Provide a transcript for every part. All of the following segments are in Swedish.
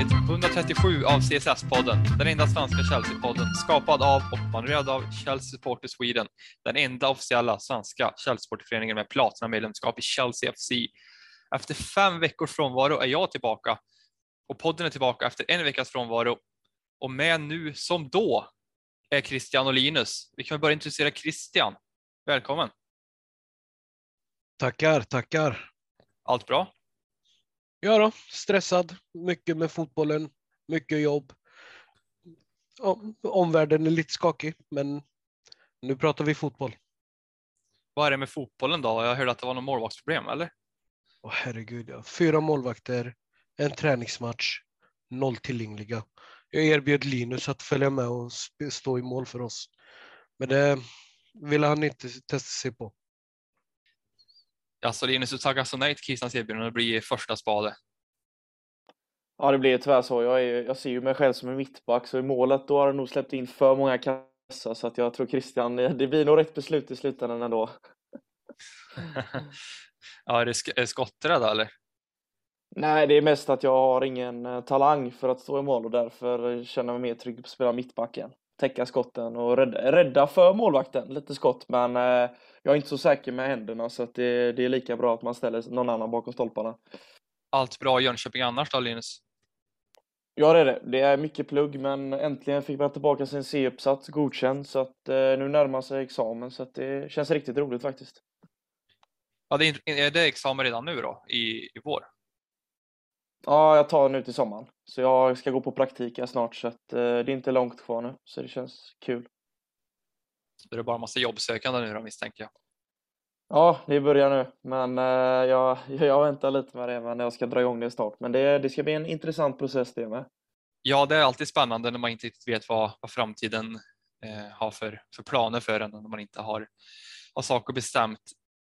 avsnitt 137 av CSS-podden. Den enda svenska Chelsea-podden skapad av och manövrerad av Chelsea Supporter Sweden. Den enda officiella svenska Chelsea-supporterföreningen med platina-medlemskap i Chelsea FC. Efter fem veckors frånvaro är jag tillbaka och podden är tillbaka efter en veckas frånvaro. Och med nu som då är Christian och Linus. Vi kan börja introducera Christian. Välkommen! Tackar, tackar. Allt bra? Ja då, stressad, mycket med fotbollen, mycket jobb. Omvärlden är lite skakig, men nu pratar vi fotboll. Vad är det med fotbollen då? Jag hörde att det var något målvaktsproblem, eller? Åh herregud, ja. fyra målvakter, en träningsmatch, noll tillgängliga. Jag erbjöd Linus att följa med och stå i mål för oss, men det ville han inte testa sig på. Alltså Linus, du tackar så nej till Christians erbjudande att bli första spade. Ja, det blir tyvärr så. Jag, är, jag ser ju mig själv som en mittback, så i målet då har jag nog släppt in för många kassar, så att jag tror Christian, det blir nog rätt beslut i slutändan ändå. ja, är det skotträdd eller? Nej, det är mest att jag har ingen eh, talang för att stå i mål och därför känner jag mig mer trygg på att spela mittbacken. Täcka skotten och rädda, rädda för målvakten, lite skott, men eh, jag är inte så säker med händerna så att det, det är lika bra att man ställer någon annan bakom stolparna. Allt bra i Jönköping annars då Linus? Ja det är det. Det är mycket plugg men äntligen fick man tillbaka sin C-uppsats godkänd så att eh, nu närmar sig examen så att det känns riktigt roligt faktiskt. Ja, det är, är det examen redan nu då i, i vår? Ja, jag tar nu till sommaren. Så jag ska gå på praktik här snart så att eh, det är inte långt kvar nu så det känns kul. Är det bara en massa jobbsökande nu då misstänker jag. Ja, det börjar nu, men eh, jag, jag väntar lite med det, men jag ska dra igång det snart. Men det, det ska bli en intressant process det med. Ja, det är alltid spännande när man inte riktigt vet vad, vad framtiden eh, har för, för planer för en, när man inte har, har saker bestämt.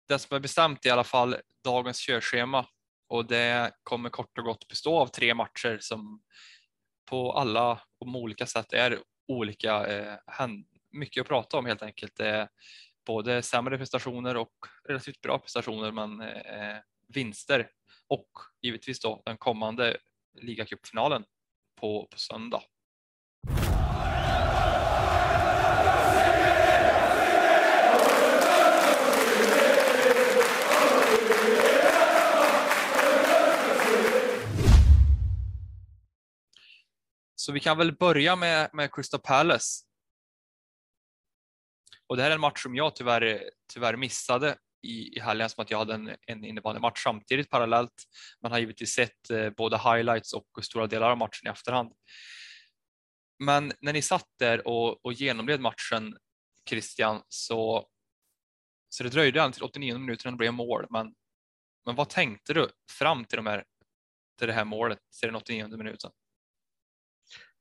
Det som är bestämt är i alla fall dagens körschema och det kommer kort och gott bestå av tre matcher som på alla på olika sätt är olika, eh, mycket att prata om helt enkelt. Eh, både sämre prestationer och relativt bra prestationer, men eh, vinster och givetvis då den kommande ligacupfinalen på, på söndag. Så vi kan väl börja med, med Crystal Palace och det här är en match som jag tyvärr, tyvärr missade i, i helgen som att jag hade en, en innebandymatch samtidigt parallellt. Man har givetvis sett eh, både highlights och stora delar av matchen i efterhand. Men när ni satt där och, och genomled matchen, Christian, så, så det dröjde ända till 89 minuter innan det blev mål. Men, men vad tänkte du fram till, de här, till det här målet, till den 89 minuten?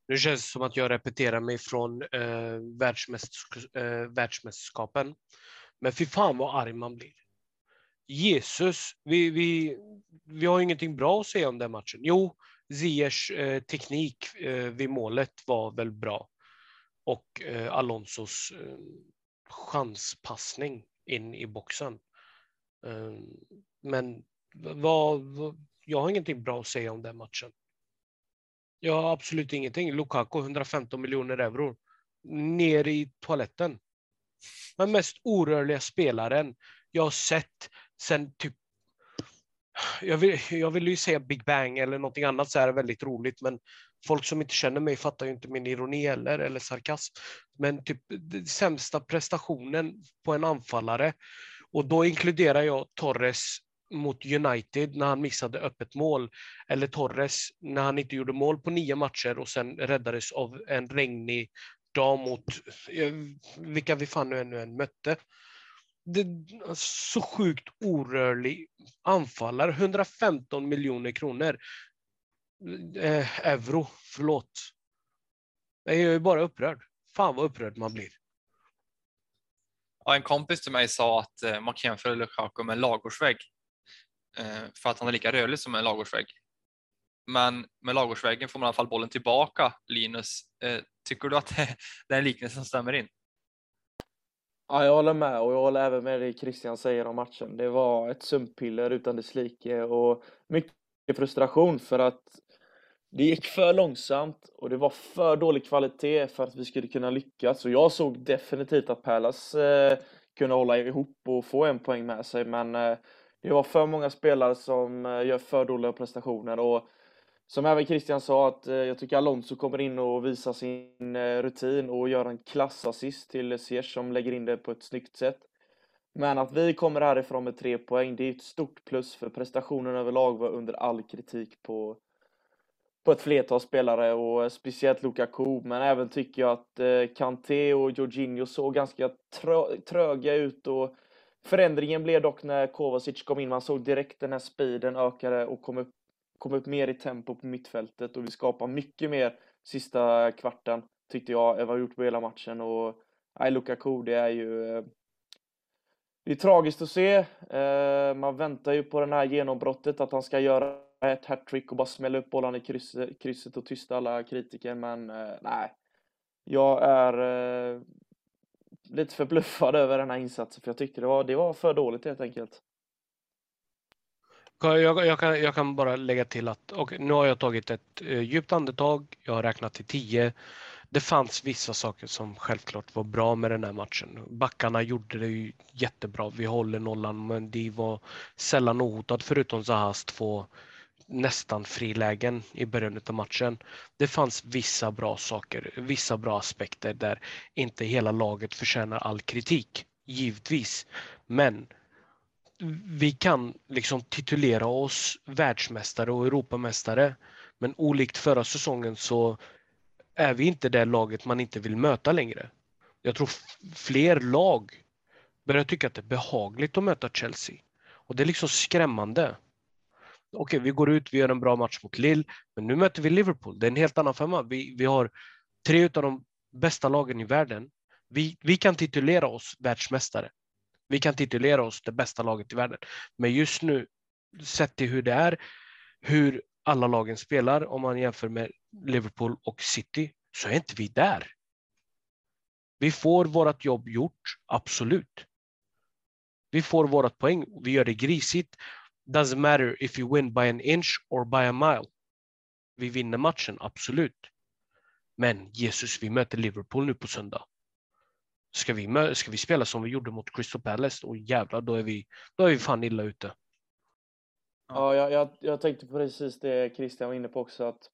Nu känns det som att jag repeterar mig från eh, världsmästersk eh, världsmästerskapen. Men fy fan vad arg man blir. Jesus, vi, vi, vi har ingenting bra att säga om den matchen. Jo, Ziyers eh, teknik eh, vid målet var väl bra. Och eh, Alonsos eh, chanspassning in i boxen. Eh, men vad, vad, jag har ingenting bra att säga om den matchen. Ja, absolut ingenting. Lukaku 115 miljoner euro. Ner i toaletten. Den mest orörliga spelaren jag har sett sen typ jag vill, jag vill ju säga Big Bang eller någonting annat så är väldigt roligt, men folk som inte känner mig fattar ju inte min ironi eller, eller sarkasm. Men typ sämsta prestationen på en anfallare och då inkluderar jag Torres mot United när han missade öppet mål, eller Torres när han inte gjorde mål på nio matcher och sen räddades av en regnig dag mot eh, vilka vi fan nu ännu än mötte. Det, så sjukt orörlig anfallare, 115 miljoner kronor. Eh, euro, förlåt. Jag är bara upprörd. Fan vad upprörd man blir. Ja, en kompis till mig sa att eh, man kan jämföra Lukaku med en ladugårdsvägg. Eh, för att han är lika rörlig som en ladugårdsvägg. Men med ladugårdsväggen får man i alla fall bollen tillbaka. Linus, eh, tycker du att det är en liknelse som stämmer in? Ja, jag håller med och jag håller även med det Christian säger om matchen. Det var ett sömnpiller utan dess like och mycket frustration för att det gick för långsamt och det var för dålig kvalitet för att vi skulle kunna lyckas. Och jag såg definitivt att Pärlas eh, kunde hålla ihop och få en poäng med sig, men eh, det var för många spelare som eh, gör för dåliga prestationer. Och som även Christian sa, att eh, jag tycker Alonso kommer in och visar sin eh, rutin och gör en klassassist till Ziyech som lägger in det på ett snyggt sätt. Men att vi kommer härifrån med tre poäng, det är ett stort plus för prestationen överlag var under all kritik på, på ett flertal spelare och speciellt Lukaku. Men även tycker jag att Kanté och Jorginho såg ganska trö tröga ut och förändringen blev dock när Kovacic kom in. Man såg direkt den här speeden ökade och kom upp, kom upp mer i tempo på mittfältet och vi skapade mycket mer sista kvarten tyckte jag än vad gjort på hela matchen. Och nej, Lukaku, det är ju det är tragiskt att se. Eh, man väntar ju på det här genombrottet, att han ska göra ett hattrick och bara smälla upp bollen i krysset, och tysta alla kritiker, men eh, nej. Jag är eh, lite förbluffad över den här insatsen, för jag tyckte det var, det var för dåligt helt enkelt. Jag, jag, kan, jag kan bara lägga till att och nu har jag tagit ett eh, djupt andetag, jag har räknat till tio det fanns vissa saker som självklart var bra med den här matchen. Backarna gjorde det ju jättebra. Vi håller nollan, men det var sällan ohotad förutom Zahas två nästan frilägen i början av matchen. Det fanns vissa bra saker, vissa bra aspekter där inte hela laget förtjänar all kritik, givetvis. Men vi kan liksom titulera oss världsmästare och Europamästare. Men olikt förra säsongen så är vi inte det laget man inte vill möta längre. Jag tror fler lag börjar tycka att det är behagligt att möta Chelsea. Och det är liksom skrämmande. Okej, vi går ut, vi gör en bra match mot Lille, men nu möter vi Liverpool. Det är en helt annan femma. Vi, vi har tre av de bästa lagen i världen. Vi, vi kan titulera oss världsmästare. Vi kan titulera oss det bästa laget i världen. Men just nu, sett till hur det är, hur alla lagen spelar, om man jämför med Liverpool och City, så är inte vi där. Vi får vårt jobb gjort, absolut. Vi får vårt poäng, vi gör det grisigt. Doesn't matter if you win by an inch or by a mile. Vi vinner matchen, absolut. Men Jesus, vi möter Liverpool nu på söndag. Ska vi, ska vi spela som vi gjorde mot Crystal Palace, och jävlar, då är vi, då är vi fan illa ute. Ja, jag, jag, jag tänkte precis det Christian var inne på också, att,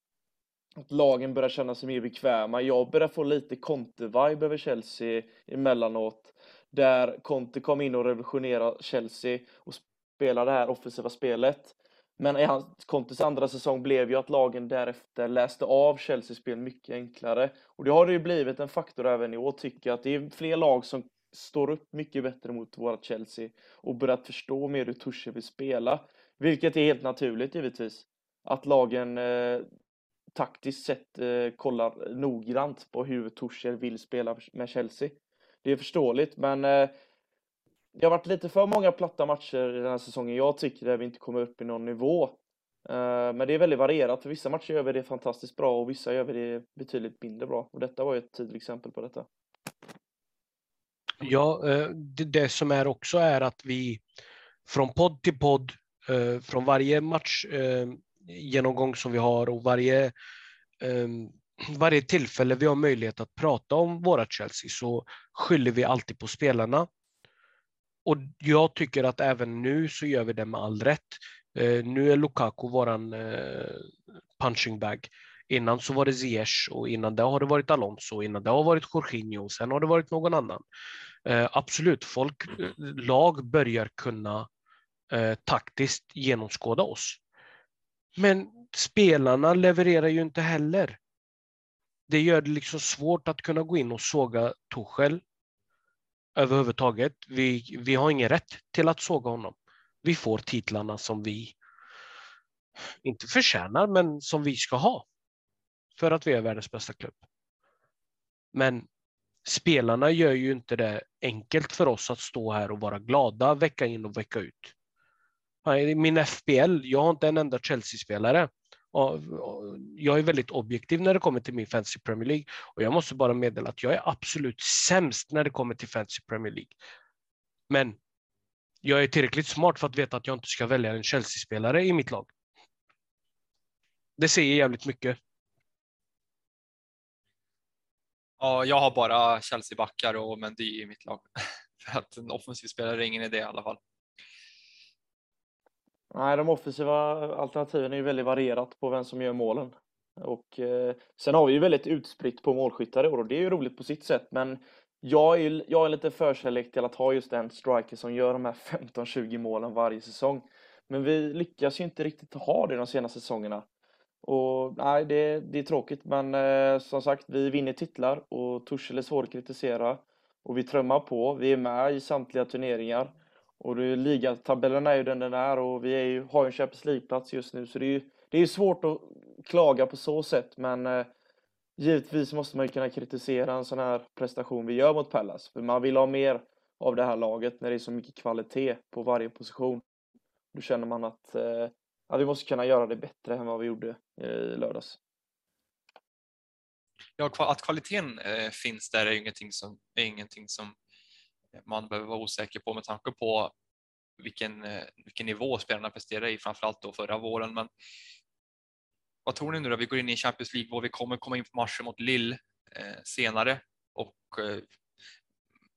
att lagen börjar känna sig mer bekväma. Jag börjar få lite Conte-vibe över Chelsea emellanåt, där Conte kom in och revolutionerade Chelsea och spela det här offensiva spelet. Men i hans, Contes andra säsong blev ju att lagen därefter läste av Chelseas spel mycket enklare. Och det har det ju blivit en faktor även i år, tycker jag, att det är fler lag som står upp mycket bättre mot våra Chelsea och börjat förstå mer hur Tuchel vill spela. Vilket är helt naturligt givetvis. Att lagen eh, taktiskt sett eh, kollar noggrant på hur Tuchel vill spela med Chelsea. Det är förståeligt, men eh, det har varit lite för många platta matcher den här säsongen. Jag tycker att vi inte kommer upp i någon nivå. Eh, men det är väldigt varierat. För vissa matcher gör vi det fantastiskt bra och vissa gör vi det betydligt mindre bra. Och detta var ju ett tydligt exempel på detta. Ja, eh, det, som är också är att vi från podd till podd eh, från varje match genomgång som vi har och varje, ehm, varje tillfälle vi har möjlighet att prata om våra Chelsea så skyller vi alltid på spelarna. Och jag tycker att även nu så gör vi det med all rätt. Eh, nu är Lukaku våran eh, punching bag. Innan så var det Ziyech och innan det har det varit Alonso, innan det har varit Jorginho, och sen har det varit någon annan. Eh, absolut, folk, eh, lag börjar kunna eh, taktiskt genomskåda oss. Men spelarna levererar ju inte heller. Det gör det liksom svårt att kunna gå in och såga Tuchel överhuvudtaget. Vi, vi har ingen rätt till att såga honom. Vi får titlarna som vi inte förtjänar, men som vi ska ha för att vi är världens bästa klubb. Men spelarna gör ju inte det enkelt för oss att stå här och vara glada vecka in och vecka ut min FBL, jag har inte en enda Chelsea-spelare. Jag är väldigt objektiv när det kommer till min Fantasy Premier League och jag måste bara meddela att jag är absolut sämst när det kommer till Fantasy Premier League. Men jag är tillräckligt smart för att veta att jag inte ska välja en Chelsea-spelare i mitt lag. Det säger jävligt mycket. Ja, jag har bara Chelsea-backar och Mendy i mitt lag. För att en offensiv spelare är ingen idé i alla fall. Nej, de offensiva alternativen är ju väldigt varierat på vem som gör målen. Och eh, sen har vi ju väldigt utspritt på målskyttar i år och det är ju roligt på sitt sätt. Men jag är, jag är lite förkärlek till att ha just en striker som gör de här 15-20 målen varje säsong. Men vi lyckas ju inte riktigt ha det de senaste säsongerna. Och nej, det, det är tråkigt, men eh, som sagt, vi vinner titlar och Torshäll är svår att kritisera. Och vi trömmar på, vi är med i samtliga turneringar. Och det, ligatabellen är ju den den är och vi är ju, har ju en Champions League-plats just nu, så det är ju det är svårt att klaga på så sätt, men eh, givetvis måste man ju kunna kritisera en sån här prestation vi gör mot Pallas, för man vill ha mer av det här laget när det är så mycket kvalitet på varje position. Då känner man att eh, att vi måste kunna göra det bättre än vad vi gjorde eh, i lördags. Ja, att kvaliteten eh, finns där är ingenting som, är ingenting som man behöver vara osäker på med tanke på vilken, eh, vilken nivå spelarna presterar i, framförallt då förra våren. Men vad tror ni nu då? Vi går in i Champions League och vi kommer komma in på matchen mot Lille eh, senare och, eh,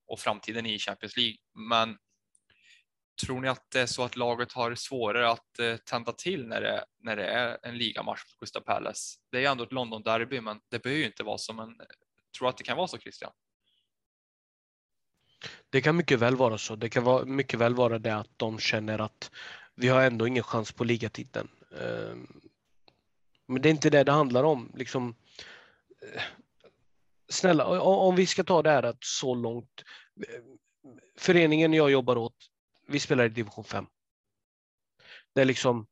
och framtiden i Champions League. Men tror ni att det är så att laget har svårare att eh, tända till när det, när det är en ligamatch mot Crystal Palace? Det är ändå ett London-derby, men det behöver ju inte vara så. Men tror att det kan vara så, Christian? Det kan mycket väl vara så. Det kan vara, mycket väl vara det att de känner att vi har ändå ingen chans på ligatiteln. Ehm, men det är inte det det handlar om. Liksom, eh, snälla, om vi ska ta det här så långt. Eh, föreningen jag jobbar åt, vi spelar i division 5. Det är liksom,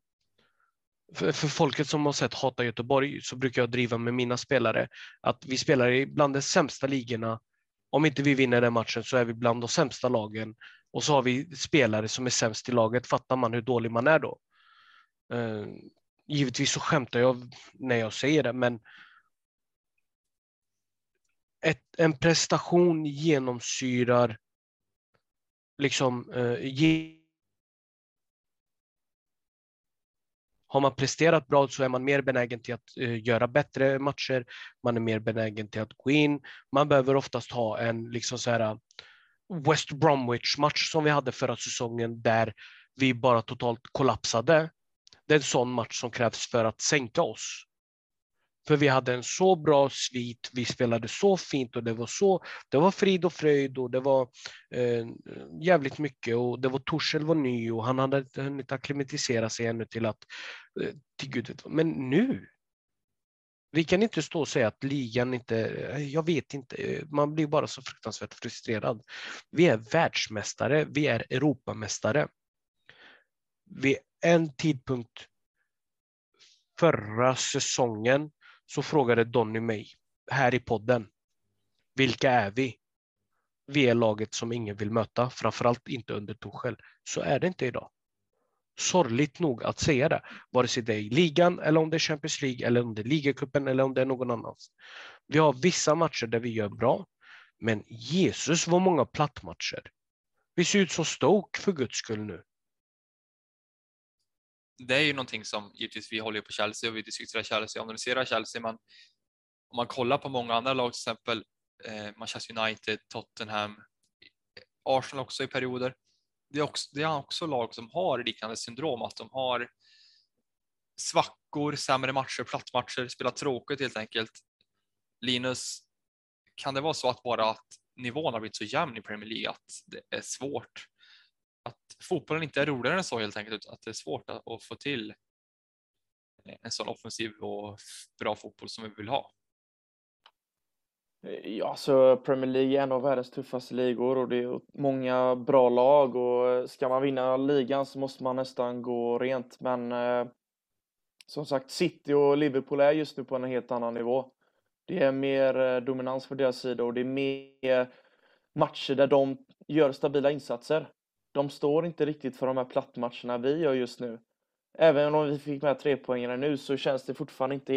för, för, folket som har sett Hata Göteborg så brukar jag driva med mina spelare att vi spelar i bland de sämsta ligorna. Om inte vi vinner den matchen så är vi bland de sämsta lagen och så har vi spelare som är sämst i laget. Fattar man hur dålig man är då? Uh, givetvis så skämtar jag när jag säger det, men ett, en prestation genomsyrar liksom eh, Har man presterat bra så är man mer benägen till att eh, göra bättre matcher. Man är mer benägen till att gå in. Man behöver oftast ha en liksom så här West Bromwich match som vi hade förra säsongen där vi bara totalt kollapsade det är en sån match som krävs för att sänka oss. För vi hade en så bra svit, vi spelade så fint och det var så, det var frid och fröjd och det var eh, jävligt mycket och det var Torshäll var ny och han hade inte hunnit acklimatisera sig ännu till att, eh, till gud Men nu, vi kan inte stå och säga att ligan inte, eh, jag vet inte, eh, man blir bara så fruktansvärt frustrerad. Vi är världsmästare, vi är Europamästare. Vid en tidpunkt förra säsongen så frågade Donny mig här i podden. Vilka är vi? Vi är laget som ingen vill möta, framförallt inte under Torshäll. Så är det inte idag. Sorgligt nog att säga det, vare sig det är i ligan eller om det är Champions League eller om det är ligacupen eller om det är någon annans. Vi har vissa matcher där vi gör bra, men Jesus vad många plattmatcher. Vi ser ut som Stoke för guds skull nu det är ju någonting som givetvis vi håller på Chelsea och vi diskuterar Chelsea och analyserar Chelsea, men om man kollar på många andra lag, till exempel eh, Manchester United, Tottenham, Arsenal också i perioder. Det är också, det är också lag som har liknande syndrom, att de har svackor, sämre matcher, plattmatcher, spelar tråkigt helt enkelt. Linus, kan det vara så att bara att nivån har blivit så jämn i Premier League att det är svårt att fotbollen inte är roligare än så helt enkelt, att det är svårt att, att få till en sån offensiv och bra fotboll som vi vill ha. Eh, ja, så Premier League är en av världens tuffaste ligor och det är många bra lag och eh, ska man vinna ligan så måste man nästan gå rent. Men eh, som sagt, City och Liverpool är just nu på en helt annan nivå. Det är mer eh, dominans på deras sida och det är mer matcher där de gör stabila insatser de står inte riktigt för de här plattmatcherna vi gör just nu. Även om vi fick med tre poängarna nu så känns det fortfarande inte...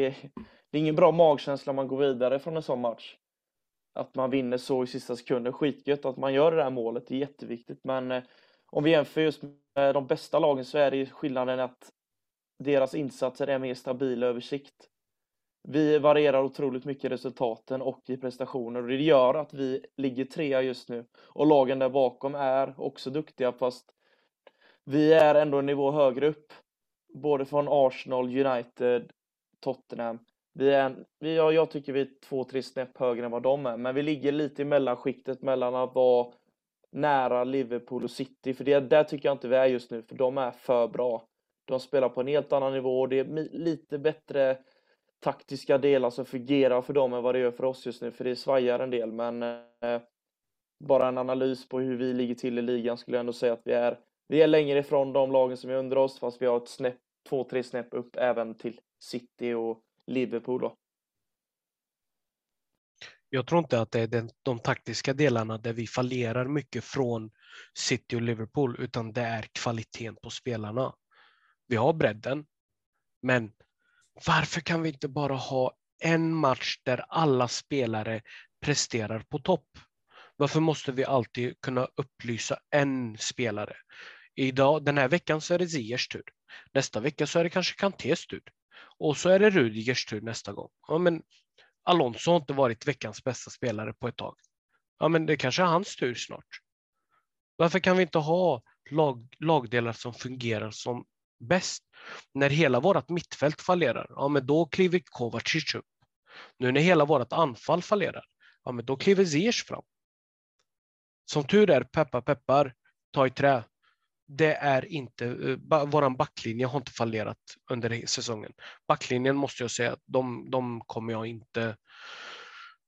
Det är ingen bra magkänsla om man går vidare från en sån match. Att man vinner så i sista sekunden, skitgött. Att man gör det där målet Det är jätteviktigt. Men eh, om vi jämför just med de bästa lagen så är det skillnaden att deras insatser är mer stabila över sikt. Vi varierar otroligt mycket i resultaten och i prestationer och det gör att vi ligger trea just nu. Och lagen där bakom är också duktiga fast vi är ändå en nivå högre upp. Både från Arsenal, United, Tottenham. Vi är, vi, ja, jag tycker vi är två, tre snäpp högre än vad de är, men vi ligger lite i mellanskiktet mellan att vara nära Liverpool och City, för det, där tycker jag inte vi är just nu, för de är för bra. De spelar på en helt annan nivå och det är lite bättre taktiska delar som fungerar för dem än vad det gör för oss just nu, för det svajar en del, men eh, bara en analys på hur vi ligger till i ligan skulle jag ändå säga att vi är, vi är längre ifrån de lagen som är under oss, fast vi har ett snäpp, två, tre snäpp upp även till City och Liverpool då. Jag tror inte att det är den, de taktiska delarna där vi fallerar mycket från City och Liverpool, utan det är kvaliteten på spelarna. Vi har bredden, men varför kan vi inte bara ha en match där alla spelare presterar på topp? Varför måste vi alltid kunna upplysa en spelare? Idag, den här veckan så är det Ziyers tur. Nästa vecka så är det kanske Kantés tur. Och så är det Rudigers tur nästa gång. Ja, men Alonso har inte varit veckans bästa spelare på ett tag. Ja, men det kanske är hans tur snart. Varför kan vi inte ha lag, lagdelar som fungerar som bäst? När hela vårt mittfält fallerar, ja men då kliver Kovacic upp. Nu när hela vårt anfall fallerar, ja men då kliver Ziyech fram. Som tur är, peppar peppar, ta i trä, det är inte, uh, våran backlinje har inte fallerat under säsongen. Backlinjen måste jag säga, de, de kommer jag inte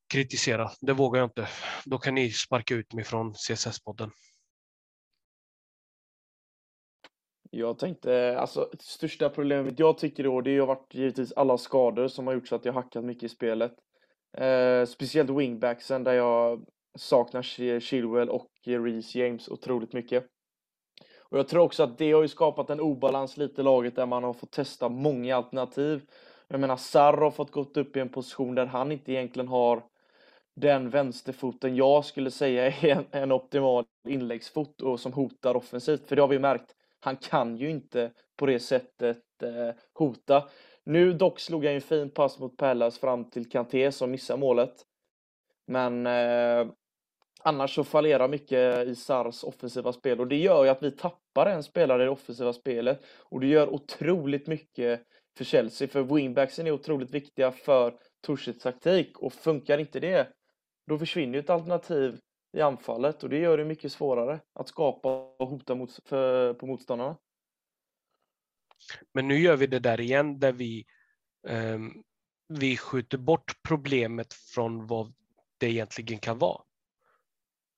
kritisera. Det vågar jag inte. Då kan ni sparka ut mig från CSS-podden. Jag tänkte, alltså största problemet jag tycker då, det har varit givetvis alla skador som har gjort så att jag hackat mycket i spelet. Eh, speciellt wingbacksen där jag saknar Chilwell och Reece James otroligt mycket. Och jag tror också att det har ju skapat en obalans lite i laget där man har fått testa många alternativ. Jag menar, Sarr har fått gått upp i en position där han inte egentligen har den vänsterfoten jag skulle säga är en, en optimal inläggsfot och som hotar offensivt. För det har vi märkt, han kan ju inte på det sättet eh, hota. Nu dock slog han ju en fin pass mot Pallas fram till Kanté som missar målet. Men eh, Annars så fallerar mycket i Sars offensiva spel och det gör ju att vi tappar en spelare i det offensiva spelet och det gör otroligt mycket för Chelsea för wingbacksen är otroligt viktiga för Torshets taktik och funkar inte det då försvinner ju ett alternativ i anfallet och det gör det mycket svårare att skapa och hota mot, för, på motståndarna. Men nu gör vi det där igen där vi, eh, vi skjuter bort problemet från vad det egentligen kan vara.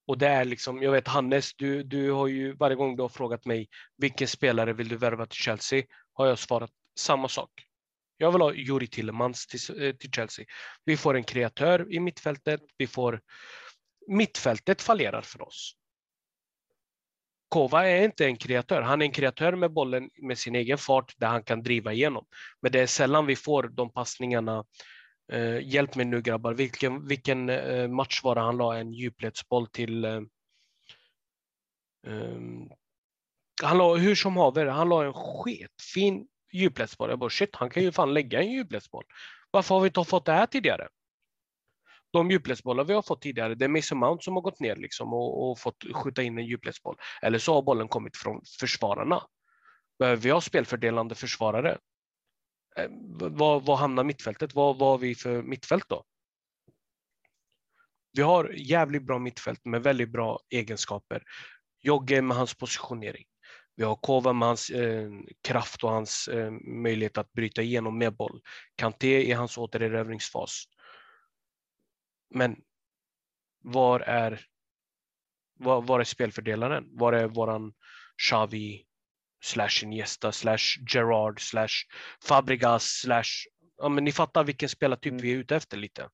Och det är liksom, jag vet Hannes, du, du har ju varje gång du har frågat mig vilken spelare vill du värva till Chelsea, har jag svarat samma sak. Jag vill ha Juri Tillemans till, eh, till Chelsea. Vi får en kreatör i mittfältet, vi får mittfältet fallerar för oss. Kova är inte en kreatör. Han är en kreatör med bollen med sin egen fart där han kan driva igenom. Men det är sällan vi får de passningarna Eh, hjälp mig nu grabbar, vilken, vilken eh, match var det han la en djupledsboll till? Eh, eh, han la, hur som haver, han la en sketfin djupledsboll. Jag bara shit, han kan ju fan lägga en djupledsboll. Varför har vi inte fått det här tidigare? De djupledsbollar vi har fått tidigare, det är Mason Mount som har gått ner liksom och, och fått skjuta in en djupledsboll. Eller så har bollen kommit från försvararna. Behöver vi ha spelfördelande försvarare? Eh, vad, vad hamnar mittfältet? Vad, vad har vi för mittfält då? Vi har jävligt bra mittfält med väldigt bra egenskaper. Jogge med hans positionering. Vi har Kova med hans eh, kraft och hans eh, möjlighet att bryta igenom med boll. Kanté i hans återerövringsfas. Men var är, var, var är spelfördelaren? Var är våran Xavi, slash Iniesta, slash Gerard, slash Fabregas, slash... Ja, men ni fattar vilken spelartyp mm. vi är ute efter lite.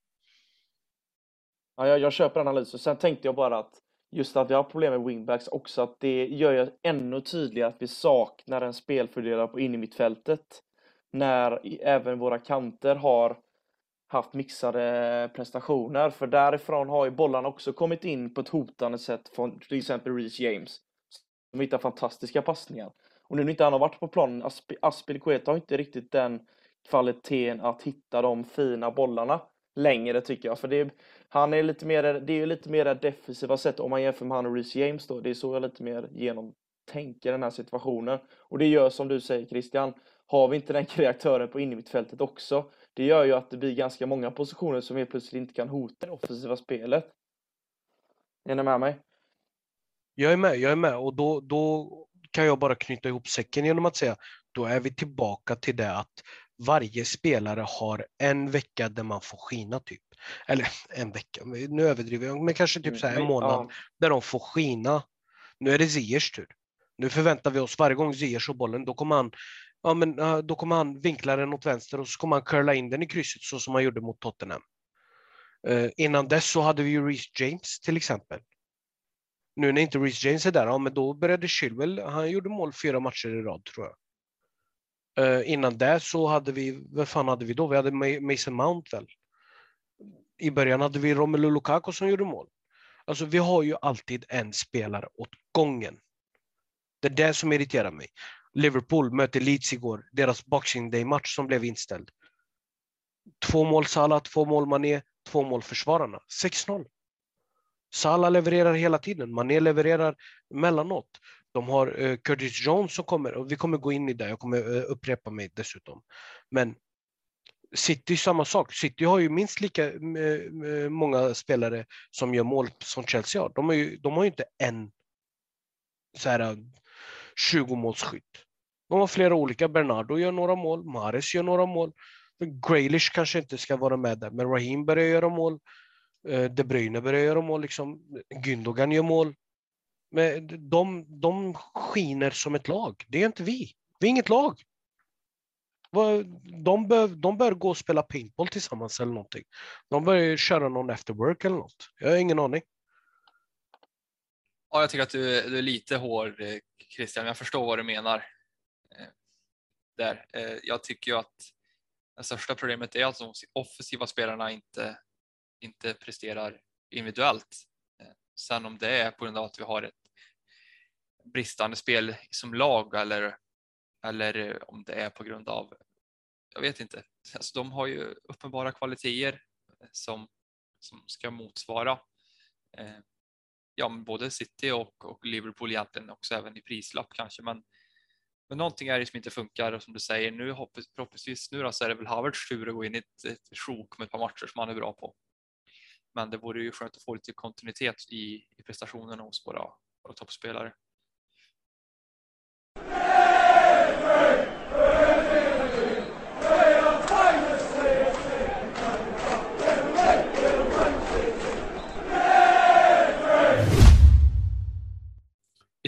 Ja, jag, jag köper analysen. Sen tänkte jag bara att just att vi har problem med wingbacks också, att det gör ju ännu tydligare att vi saknar en spelfördelare på in i mittfältet. När även våra kanter har haft mixade prestationer. För därifrån har ju bollarna också kommit in på ett hotande sätt från till exempel Reece James. Som hittar fantastiska passningar. Och nu när inte han har varit på planen, Asp Aspilicueta har inte riktigt den kvaliteten att hitta de fina bollarna längre tycker jag. För det är, han är lite mer, det är ju lite mer defensiva sätt om man jämför med han och Reece James då. Det är så jag lite mer genomtänker den här situationen. Och det gör som du säger Christian, har vi inte den kreatören på innermittfältet också, det gör ju att det blir ganska många positioner som helt plötsligt inte kan hota det offensiva spelet. Är ni med mig? Jag är med, jag är med och då, då kan jag bara knyta ihop säcken genom att säga då är vi tillbaka till det att varje spelare har en vecka där man får skina typ. Eller en vecka, nu överdriver jag, men kanske typ så här en månad ja. där de får skina. Nu är det Ziyers tur. Nu förväntar vi oss varje gång Ziyers får bollen, då kommer han ja, men, då kommer han vinkla den åt vänster och så kommer han curla in den i krysset så som han gjorde mot Tottenham. Eh, innan dess så hade vi ju Reece James till exempel. Nu när inte Reece James är där, ja, men då började Chilwell, han gjorde mål fyra matcher i rad tror jag. Eh, innan det så hade vi, vad fan hade vi då? Vi hade Mason Mount väl? I början hade vi Romelu Lukaku som gjorde mål. Alltså vi har ju alltid en spelare åt gången. Det är det som irriterar mig. Liverpool mötte Leeds igår, deras Boxing Day-match som blev inställd. Två mål Salah, två mål Mané, två mål försvararna. 6-0. Salah levererar hela tiden, Mané levererar mellanåt. De har uh, Curtis Jones som kommer, och vi kommer gå in i det, jag kommer uh, upprepa mig dessutom. Men City samma sak. City har ju minst lika uh, många spelare som gör mål som Chelsea har. De har ju, de har ju inte en så här, 20-målsskytt. De har flera olika. Bernardo gör några mål, Mares gör några mål. Graylish kanske inte ska vara med där, men Raheem börjar göra mål. Eh, de Bruyne börjar göra mål. Liksom. Gündogan gör mål. Men de, de skiner som ett lag. Det är inte vi. Vi är inget lag. De bör, de bör gå och spela paintball tillsammans eller någonting. De bör köra någon after work eller något. Jag har ingen aning. Ja, jag tycker att du, du är lite hård eh, Christian. Jag förstår vad du menar. Där. Eh, jag tycker ju att det största problemet är att de offensiva spelarna inte, inte presterar individuellt. Eh, sen om det är på grund av att vi har ett bristande spel som lag eller, eller om det är på grund av, jag vet inte. Alltså, de har ju uppenbara kvaliteter som, som ska motsvara eh, ja, både City och, och Liverpool egentligen också även i prislapp kanske. Men, men någonting är det som inte funkar och som du säger nu hoppas, förhoppningsvis nu då, så är det väl Havertz tur att gå in i ett, ett sjok med ett par matcher som han är bra på. Men det vore ju skönt att få lite kontinuitet i, i prestationerna hos våra, våra toppspelare.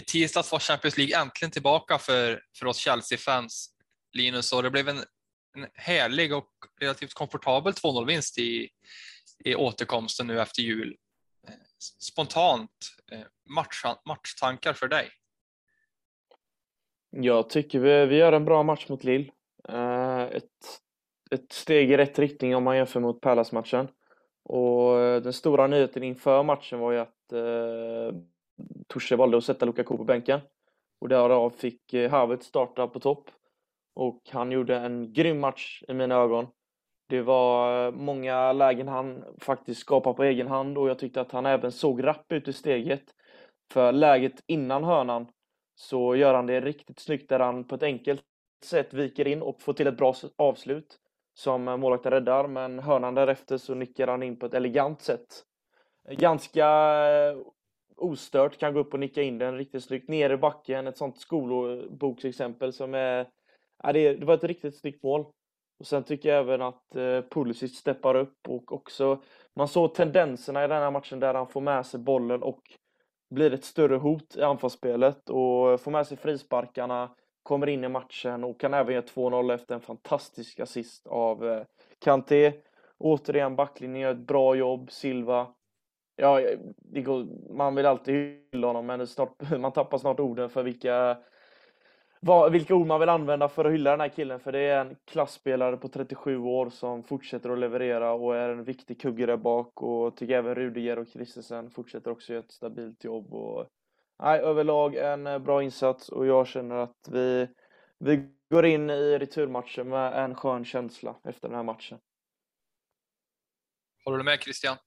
Tisdags var Champions League äntligen tillbaka för, för oss Chelsea-fans, Linus, och det blev en, en härlig och relativt komfortabel 2-0-vinst i, i återkomsten nu efter jul. Spontant, eh, match, matchtankar för dig? Jag tycker vi, vi gör en bra match mot Lille. Eh, ett, ett steg i rätt riktning om man jämför mot Palace-matchen. Och eh, den stora nyheten inför matchen var ju att Torse valde att sätta Lukaku på bänken. Och därav fick eh, Havertz starta på topp. Och han gjorde en grym match i mina ögon. Det var eh, många lägen han faktiskt skapade på egen hand och jag tyckte att han även såg rapp ut i steget. För läget innan hörnan så gör han det riktigt snyggt där han på ett enkelt sätt viker in och får till ett bra avslut som eh, målvakten räddar. Men hörnan därefter så nickar han in på ett elegant sätt. Ganska eh, ostört kan gå upp och nicka in den riktigt snyggt. Ner i backen, ett sånt skolboksexempel som är... Ja, det, det var ett riktigt snyggt mål. Och sen tycker jag även att eh, Pulisic steppar upp och också man såg tendenserna i den här matchen där han får med sig bollen och blir ett större hot i anfallsspelet och får med sig frisparkarna, kommer in i matchen och kan även göra 2-0 efter en fantastisk assist av eh, Kanté. Återigen backlinjen gör ett bra jobb, Silva ja, går, man vill alltid hylla honom, men snart, man tappar snart orden för vilka, vad, vilka ord man vill använda för att hylla den här killen. För det är en klassspelare på 37 år som fortsätter att leverera och är en viktig kugge där bak. Och tycker även Rudiger och Christensen fortsätter också göra ett stabilt jobb. Och, nej, överlag en eh, bra insats och jag känner att vi, vi går in i returmatchen med en skön känsla efter den här matchen. Håller du med Christian?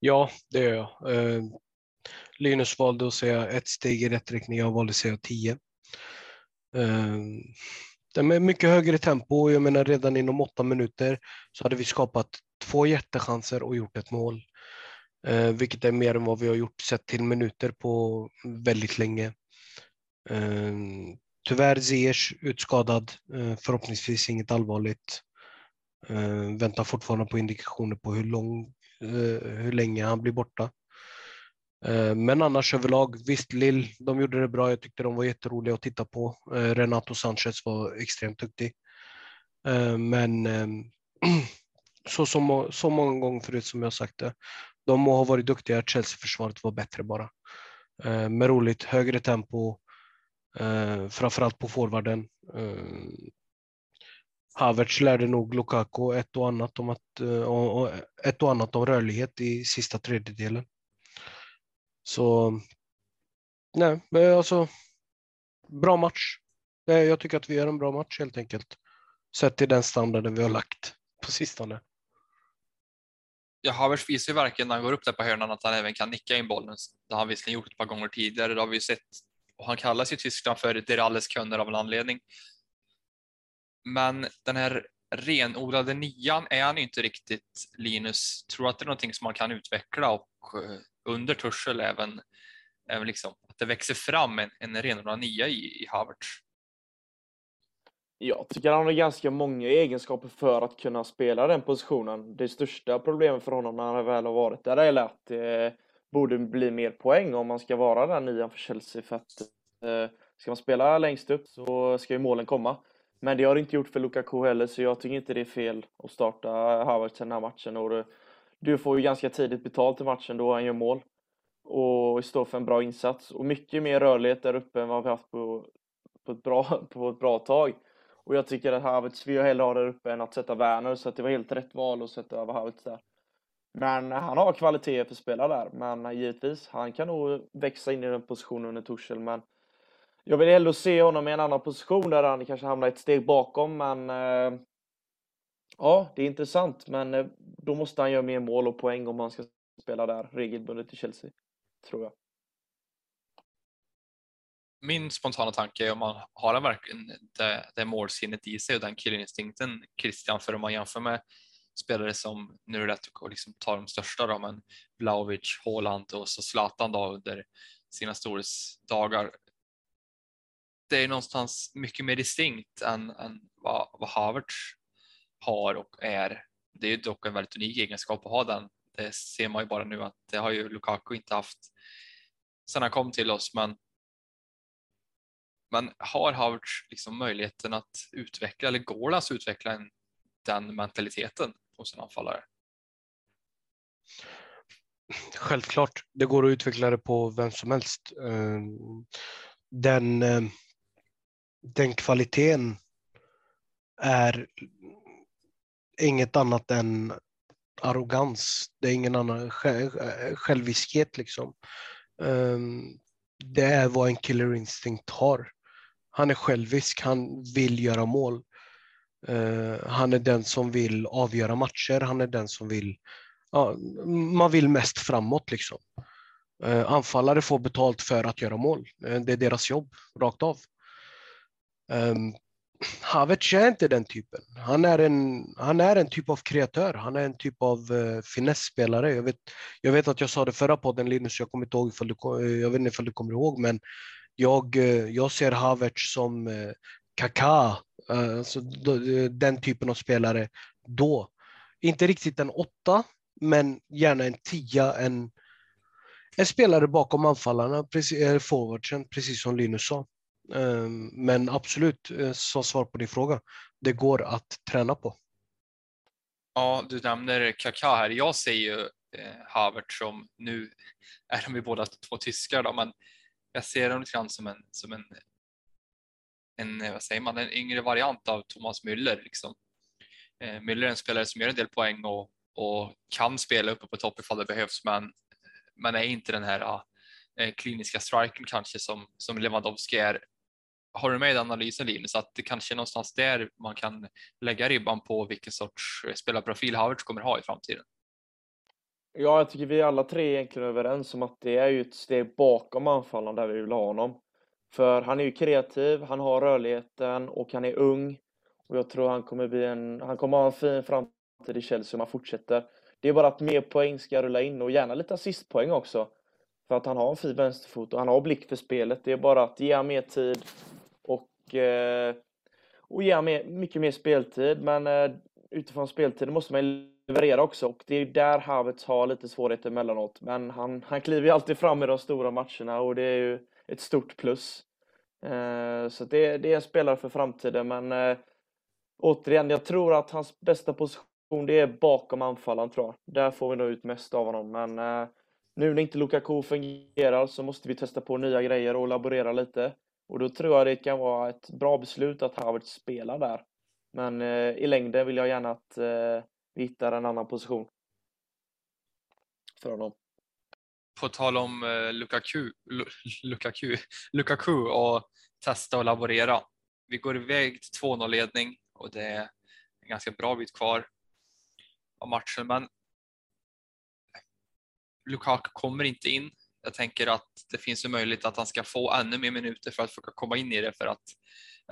Ja, det gör jag. Eh, Linus valde att säga ett steg i rätt riktning, jag valde att säga tio. Eh, det är mycket högre tempo. Jag menar redan inom åtta minuter så hade vi skapat två jättechanser och gjort ett mål. Eh, vilket är mer än vad vi har gjort sett till minuter på väldigt länge. Eh, tyvärr Ziyech utskadad, eh, förhoppningsvis inget allvarligt. Eh, väntar fortfarande på indikationer på hur, lång, Eh, hur länge han blir borta. Eh, men annars överlag, visst Lill, de gjorde det bra. Jag tyckte de var jätteroliga att titta på. Eh, Renato Sanchez var extremt duktig. Men ehm, så, så, så många gånger förut som jag sagt det, de må ha varit duktiga, Chelsea-försvaret var bättre bara. Men roligt, högre tempo, framförallt på forwarden. Havertz lärde nog Lukaku ett och annat om, att, eh, ett och annat om rörlighet i sista tredjedelen. Så nej, alltså bra match. Eh, jag tycker att vi gör en bra match helt enkelt. Sett till den standarden vi har lagt på sistone. Ja, Havertz visar ju verkligen när han går upp där på hörnan att han även kan nicka in bollen. Det har han visserligen gjort ett par gånger tidigare. Det har vi ju sett. Och han kallas i Tyskland för Deralles kunder av en anledning. Men den här renodlade nian är han inte riktigt Linus. Tror att det är någonting som man kan utveckla och eh, under Tursel även, även liksom, att det växer fram en, en renodlad nia i, i Havertz. Jag tycker han har ganska många egenskaper för att kunna spela den positionen. Det största problemet för honom när han väl har varit där är att det borde bli mer poäng om man ska vara den nian för Chelsea. För att eh, ska man spela längst upp så ska ju målen komma. Men det har det inte gjort för Lukaku heller, så jag tycker inte det är fel att starta Havertz den här matchen. Och du får ju ganska tidigt betalt i matchen då han gör mål och står för en bra insats och mycket mer rörlighet där uppe än vad vi haft på, på, ett, bra, på ett bra tag. Och jag tycker att Havertz vill jag hellre ha där uppe än att sätta Werner, så att det var helt rätt val att sätta över Havertz där. Men han har kvalitet för att spela där, men givetvis, han kan nog växa in i den positionen under Torshäll, men jag vill hellre se honom i en annan position där han kanske hamnar ett steg bakom, men eh, ja, det är intressant, men eh, då måste han göra mer mål och poäng om han ska spela där regelbundet i Chelsea, tror jag. Min spontana tanke är om man har han verkligen det, det målsinnet i sig och den killinstinkten, Christian, för om man jämför med spelare som, nu är det lätt att liksom ta de största då, men Blaovic, Haaland och så Zlatan då under sina storhetsdagar. Det är någonstans mycket mer distinkt än, än vad, vad Havertz har och är. Det är dock en väldigt unik egenskap att ha den. Det ser man ju bara nu att det har ju Lukaku inte haft sedan han kom till oss, men men har Havertz liksom möjligheten att utveckla eller går det att utveckla en, den mentaliteten hos en anfallare? Självklart, det går att utveckla det på vem som helst. Ehm, den, ehm, den kvaliteten är inget annat än arrogans. Det är ingen annan eh, själviskhet liksom. Ehm, det är vad en killer instinct har. Han är självisk, han vill göra mål. Eh, han är den som vill avgöra matcher, han är den som vill, Ja, man vill mest framåt liksom. Eh, anfallare får betalt för att göra mål. Det är deras jobb, rakt av. Ehm, um, Havertz är inte den typen. Han är en, han är en typ av kreatör. Han är en typ av uh, finessspelare. Jag vet, jag vet att jag sa det förra podden Linus, jag kommer inte ihåg ifall du, eh, jag vet inte ifall du kommer ihåg, men jag, uh, jag ser Havertz som uh, Kaká, uh, alltså, den typen av spelare då. Inte riktigt en åtta, men gärna en tia, en, en spelare bakom anfallarna, precis, forwardsen, precis som Linus sa. Ehm, men absolut, eh, som svar på din fråga, det går att träna på. Ja, du nämner Kaká här. Jag ser ju eh, Havert som, nu är de ju båda två tyskar då, men jag ser dem lite grann som en, som en, en, eh, vad säger man, en yngre variant av Thomas Müller. Liksom. Müller är en spelare som gör en del poäng och, och kan spela uppe på topp ifall det behövs, men, men är inte den här ah, kliniska striken kanske som, som Lewandowski är. Har du med i analysen Linus att det kanske är någonstans där man kan lägga ribban på vilken sorts eh, spelarprofil Havertz kommer ha i framtiden? Ja, jag tycker vi alla tre är egentligen överens om att det är ju ett steg bakom anfallaren där vi vill ha honom. För han är ju kreativ, han har rörligheten och han är ung. Och jag tror han kommer bli en, han kommer ha en fin framtid i Chelsea om han fortsätter. Det är bara att mer poäng ska rulla in och gärna lite assistpoäng också. För att han har en fin vänsterfot och han har blick för spelet. Det är bara att ge mer tid Eh, och, ge mer, mycket mer speltid. Men eh, utifrån speltiden måste man leverera också och det är där Havertz har lite svårigheter emellanåt. Men han, han kliver ju alltid fram i de stora matcherna och det är ju ett stort plus. Eh, så det, det är en spelare för framtiden men återigen, jag tror att hans bästa position det är bakom anfallaren tror jag. Där får vi nog ut mest av honom men eh, nu när inte Lukaku fungerar så måste vi testa på nya grejer och laborera lite. Och då tror jag det kan vara ett bra beslut att Havertz spelar där. Men eh, i längden vill jag gärna att eh, vi hittar en annan position för honom. På tal om eh, Lukaku, Lukaku, Lukaku och testa och laborera. Vi går iväg till 2-0 ledning och det är en ganska bra bit kvar av matchen. Men Lukaku kommer inte in. Jag tänker att det finns ju möjlighet att han ska få ännu mer minuter för att försöka komma in i det för att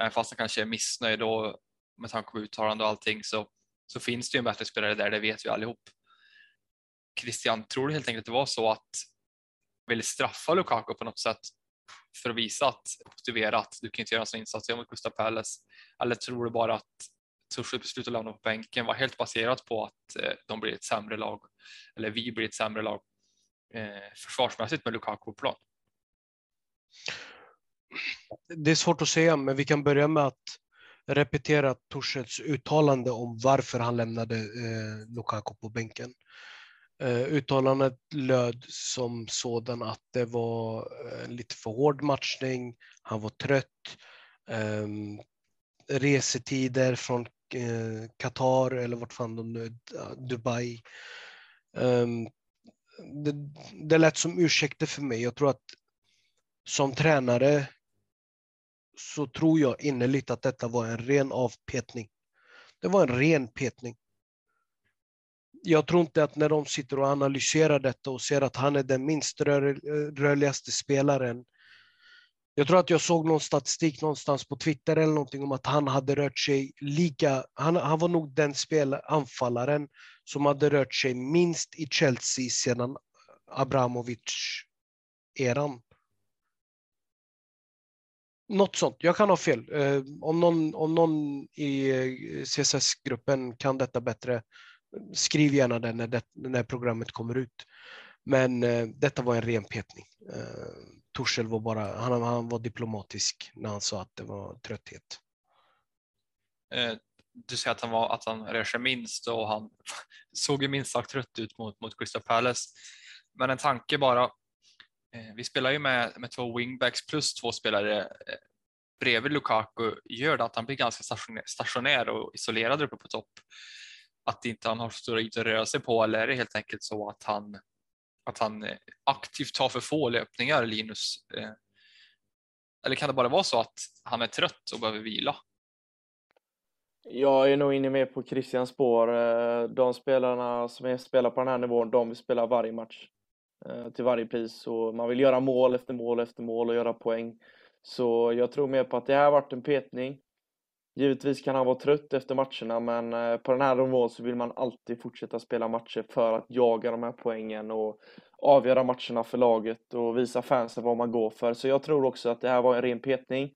eh, fast han kanske är missnöjd och med tanke på uttalande och allting så, så finns det ju en bättre spelare där, det vet vi allihop. Christian, tror du helt enkelt att det var så att ville straffa Lukaku på något sätt för att visa att motivera att du kan inte göra en sån insats mot Gustav Palace? Eller tror du bara att Tuchels beslut att lämna på bänken var helt baserat på att eh, de blir ett sämre lag eller vi blir ett sämre lag eh, försvarsmässigt med Lukaku på plan? Det är svårt att säga, men vi kan börja med att repetera Torshälls uttalande om varför han lämnade eh, Lukaku på bänken. Eh, uttalandet löd som sådan att det var eh, lite för hård matchning, han var trött, eh, resetider från eh, Qatar eller vart fan de nu eh, Dubai. Ehm, det, det lät som ursäkter för mig. Jag tror att som tränare så tror jag innerligt att detta var en ren avpetning. Det var en ren petning. Jag tror inte att när de sitter och analyserar detta och ser att han är den minst rör, rörligaste spelaren. Jag tror att jag såg någon statistik någonstans på Twitter eller någonting om att han hade rört sig lika, han, han var nog den spel, anfallaren som hade rört sig minst i Chelsea sedan Abramovic-eran. Något sånt. Jag kan ha fel. Eh, om, någon, om någon i eh, CSS-gruppen kan detta bättre, skriv gärna det när, det när programmet kommer ut. Men eh, detta var en ren petning. Eh, Torshäll var bara, han, han var diplomatisk när han sa att det var trötthet. Eh, du säger att han, var, att han rör sig minst och han såg ju minst sagt trött ut mot, mot Crystal Palace. Men en tanke bara, eh, vi spelar ju med, med två wingbacks plus två spelare eh, bredvid Lukaku gör det att han blir ganska stationär och isolerad uppe på topp. Att inte han har så stora ytor att röra sig på eller är det helt enkelt så att han, att han eh, aktivt tar för få löpningar, Linus? Eller kan det bara vara så att han är trött och behöver vila? Jag är nog inne mer på Christians spår. Eh, de spelarna som spelar på den här nivån, de vill spela varje match. Eh, till varje pris och man vill göra mål efter mål efter mål och göra poäng. Så jag tror mer på att det här har varit en petning. Givetvis kan han vara trött efter matcherna men eh, på den här nivån så vill man alltid fortsätta spela matcher för att jaga de här poängen och avgöra matcherna för laget och visa fansen vad man går för. Så jag tror också att det här var en ren petning.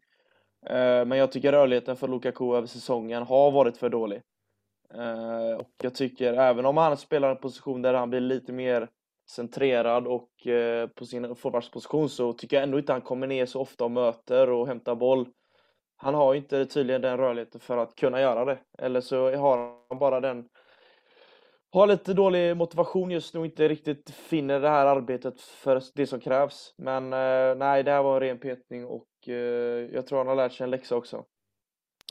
Eh, men jag tycker rörligheten för Lukaku över säsongen har varit för dålig. Eh, och jag tycker även om han spelar en position där han blir lite mer centrerad och eh, på sin forwardsposition så tycker jag ändå inte han kommer ner så ofta och möter och hämtar boll. Han har inte tydligen den rörligheten för att kunna göra det. Eller så har han bara den har lite dålig motivation just nu och inte riktigt finner det här arbetet för det som krävs. Men eh, nej, det här var en ren petning och Eh, jag tror han har lärt sig en läxa också.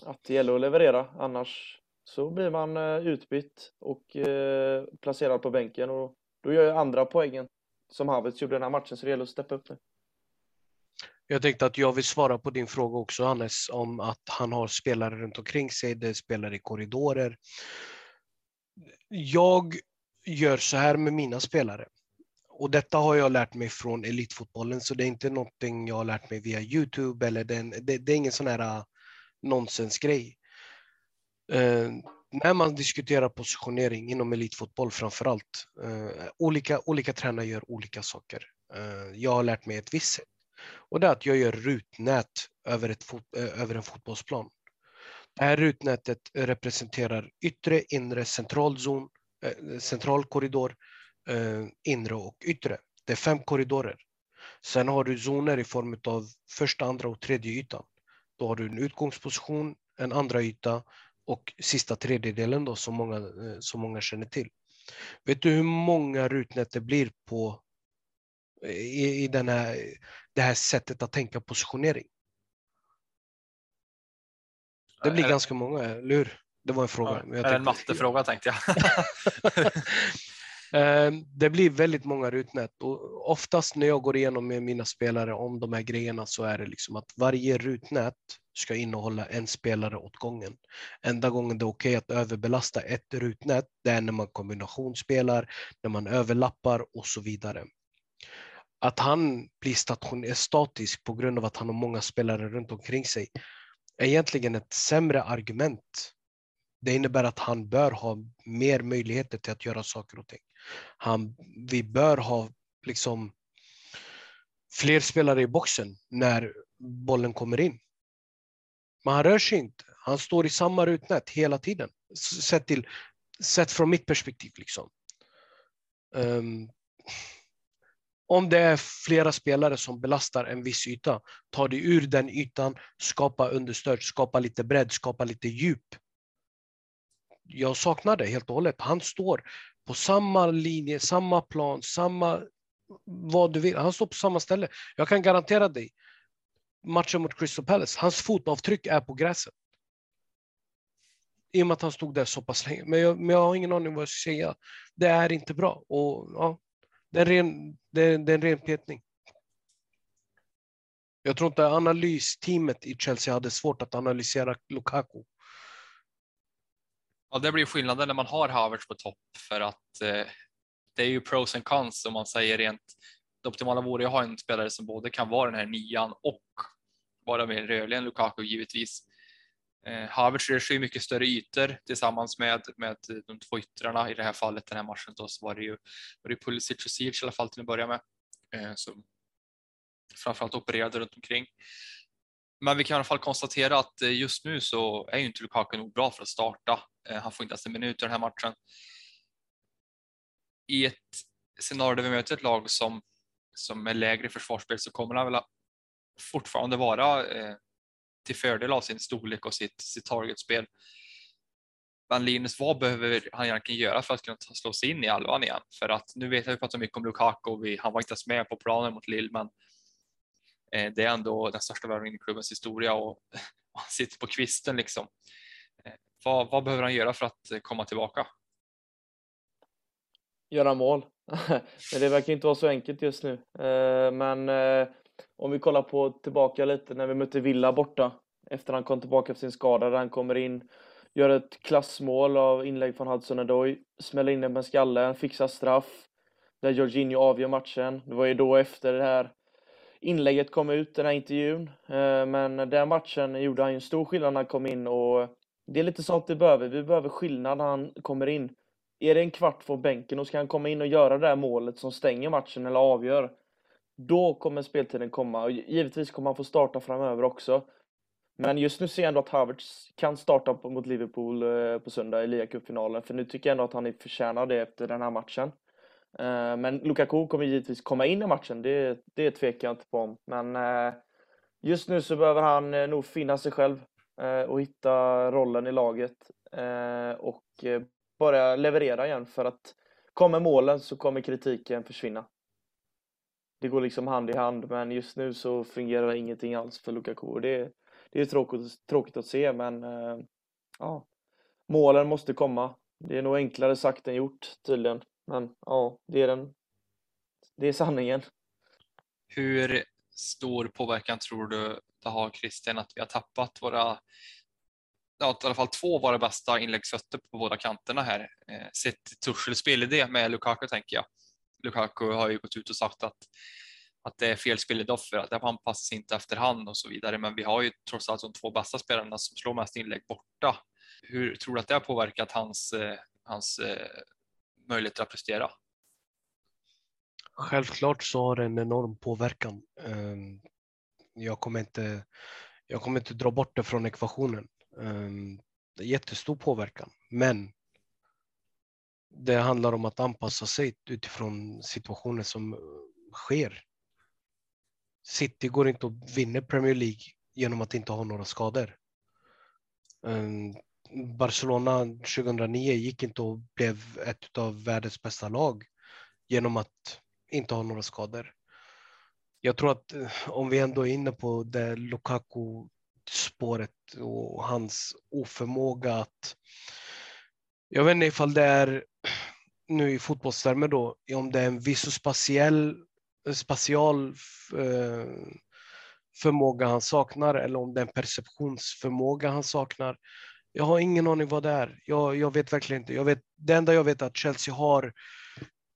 Att det gäller att leverera, annars så blir man eh, utbytt och eh, placerad på bänken och då gör jag andra poängen som Havertz gjorde den här matchen, så det gäller att steppa upp nu. Jag tänkte att jag vill svara på din fråga också Hannes, om att han har spelare runt omkring sig, det spelar i korridorer. Jag gör så här med mina spelare. Och detta har jag lärt mig från elitfotbollen, så det är inte någonting jag har lärt mig via Youtube eller den, det, det är ingen sån här äh, nonsensgrej. Eh, när man diskuterar positionering inom elitfotboll framför allt, eh, äh, olika, olika tränare gör olika saker. Eh, jag har lärt mig ett visst sätt. Och det är att jag gör rutnät över, ett fot, över en fotbollsplan. Det här rutnätet representerar yttre, inre, central zon, central korridor, inre och yttre. Det är fem korridorer. Sen har du zoner i form av första, andra och tredje ytan. Då har du en utgångsposition, en andra yta och sista tredjedelen då som många, som många känner till. Vet du hur många rutnät det blir på i, i den här, det här sättet att tänka positionering? Det blir ganska många, eller hur? Det var en fråga. Ja, är det en mattefråga tänkte jag. Ehm, det blir väldigt många rutnät och oftast när jag går igenom med mina spelare om de här grejerna så är det liksom att varje rutnät ska innehålla en spelare åt gången. Enda gången det är okej att överbelasta ett rutnät, det är när man kombinationsspelar, när man överlappar och så vidare. Att han blir station statisk på grund av att han har många spelare runt omkring sig är egentligen ett sämre argument. Det innebär att han bör ha mer möjligheter till att göra saker och ting. Han, vi bör ha liksom fler spelare i boxen när bollen kommer in. Men han rör sig inte. Han står i samma rutnät hela tiden. Sett, till, sett från mitt perspektiv. Liksom. Um, om det är flera spelare som belastar en viss yta, ta dig ur den ytan, skapa understöd, skapa lite bredd, skapa lite djup. Jag saknar det helt och hållet. Han står på samma linje, samma plan, samma vad du vill. Han står på samma ställe. Jag kan garantera dig, matchen mot Crystal Palace, hans fotavtryck är på gräset. I och med att han stod där så pass länge. Men jag, men jag har ingen aning vad jag ska säga. Det är inte bra. Och, ja, det, är ren, det, det är en ren petning. Jag tror inte analysteamet i Chelsea hade svårt att analysera Lukaku. Ja, det blir skillnaden när man har Havertz på topp för att eh, det är ju pros and cons om man säger rent. Det optimala vore att ha en spelare som både kan vara den här nian och vara mer rörlig än Lukaku givetvis. Eh, Havertz rör sig ju mycket större ytor tillsammans med, med de två yttrarna. I det här fallet, den här matchen, då, så var det ju, var det Pulisic och Siege i alla fall till att börja med. Eh, som framförallt opererade runt omkring. Men vi kan i alla fall konstatera att eh, just nu så är ju inte Lukaku nog bra för att starta. Eh, han får inte ens en minut i den här matchen. I ett scenario där vi möter ett lag som, som är lägre i försvarsspel så kommer han väl fortfarande vara eh, till fördel av sin storlek och sitt, sitt targetspel. Men Linus, vad behöver han egentligen göra för att kunna slå sig in i alvan igen? För att nu vet jag att vi pratar mycket om Lukaku. Vi, han var inte ens med på planen mot Lille, men Eh, det är ändå den största värvningen i klubbens historia och han sitter på kvisten liksom. Vad, vad, behöver han göra för att komma tillbaka? Göra mål. Men det verkar inte vara så enkelt just nu. Eh, men eh, om vi kollar på tillbaka lite när vi mötte Villa borta efter han kom tillbaka efter sin skada där han kommer in, gör ett klassmål av inlägg från Hudson Odoi, smäller in den med skallen, fixar straff där Jorginho avgör matchen. Det var ju då efter det här inlägget kom ut, den här intervjun. Eh, men den matchen gjorde han ju en stor skillnad när han kom in och det är lite sånt vi behöver. Vi behöver skillnad när han kommer in. Är det en kvart från bänken och ska han komma in och göra det där målet som stänger matchen eller avgör, då kommer speltiden komma. Och givetvis kommer han få starta framöver också. Men just nu ser jag ändå att Havertz kan starta mot Liverpool eh, på söndag i ligacupfinalen, för nu tycker jag ändå att han förtjänar det efter den här matchen. Eh, men Lukaku kommer givetvis komma in i matchen, det, det tvekar jag inte på. Men eh, just nu så behöver han nog finna sig själv Eh, och hitta rollen i laget eh, och eh, börja leverera igen för att kommer målen så kommer kritiken försvinna. Det går liksom hand i hand, men just nu så fungerar ingenting alls för Lukaku. Det, det är tråkigt, tråkigt att se, men ja, målen måste komma. Det är nog enklare sagt än gjort tydligen. Men ja, det är, den, det är sanningen. Hur stor påverkan tror du det har Christian att vi har tappat våra ja, i alla fall två av våra bästa inläggsfötter på båda kanterna här. Eh, sett Tuchels spelidé med Lukaku tänker jag. Lukaku har ju gått ut och sagt att, att det är fel spelidé för att det anpassas inte efterhand och så vidare. Men vi har ju trots allt de två bästa spelarna som slår mest inlägg borta. Hur tror du att det har påverkat hans, eh, hans eh, möjligheter att prestera? Självklart så har det en enorm påverkan. Ehm, jag kommer inte, jag kommer inte dra bort det från ekvationen. Ehm, det är jättestor påverkan, men det handlar om att anpassa sig utifrån situationer som eh, sker. City går inte att vinna Premier League genom att inte ha några skador. Ehm, Barcelona 2009 gick inte och blev ett av världens bästa lag genom att inte ha några skador. Jag tror att eh, om vi ändå är inne på det Lukaku spåret och hans oförmåga att jag vet inte ifall det är nu i fotbollstermer då, om det är en visospatiell eh, spatial eh, förmåga han saknar eller om det är en perceptionsförmåga han saknar. Jag har ingen aning vad det är. Jag, jag vet verkligen inte. Jag vet, det enda jag vet är att Chelsea har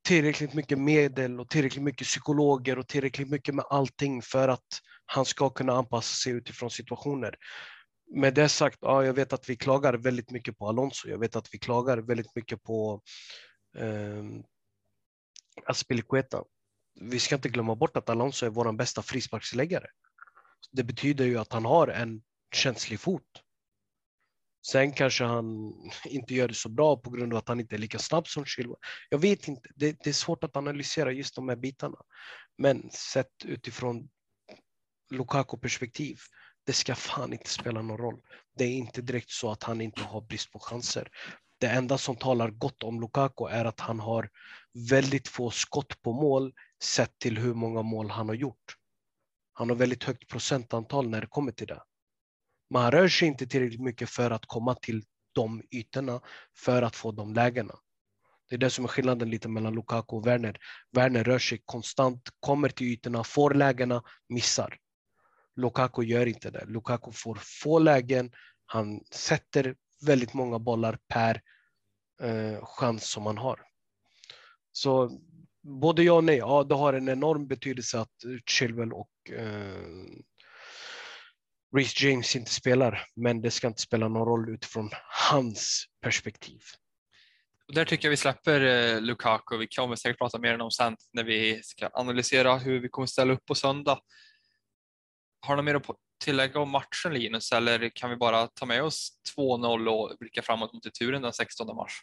tillräckligt mycket medel och tillräckligt mycket psykologer och tillräckligt mycket med allting för att han ska kunna anpassa sig utifrån situationer. Med det sagt, ja, jag vet att vi klagar väldigt mycket på Alonso. Jag vet att vi klagar väldigt mycket på eh, Aspilicueta. Vi ska inte glömma bort att Alonso är vår bästa frisparksläggare. Det betyder ju att han har en känslig fot. Sen kanske han inte gör det så bra på grund av att han inte är lika snabb som Chilwell. Jag vet inte, det, det, är svårt att analysera just de här bitarna. Men sett utifrån Lukaku-perspektiv, det ska fan inte spela någon roll. Det är inte direkt så att han inte har brist på chanser. Det enda som talar gott om Lukaku är att han har väldigt få skott på mål sett till hur många mål han har gjort. Han har väldigt högt procentantal när det kommer till det. Man rör sig inte tillräckligt mycket för att komma till de ytorna för att få de lägena. Det är det som är skillnaden lite mellan Lukaku och Werner. Werner rör sig konstant, kommer till ytorna, får lägena, missar. Lukaku gör inte det. Lukaku får få lägen, han sätter väldigt många bollar per eh, chans som han har. Så både ja och nej, ja det har en enorm betydelse att Chilwell och eh, Reece James inte spelar, men det ska inte spela någon roll utifrån hans perspektiv. Där tycker jag vi släpper eh, Lukaku. Vi kommer säkert prata mer om sen när vi ska analysera hur vi kommer ställa upp på söndag. Har du något mer att tillägga om matchen Linus eller kan vi bara ta med oss 2-0 och blicka framåt mot turen den 16 mars?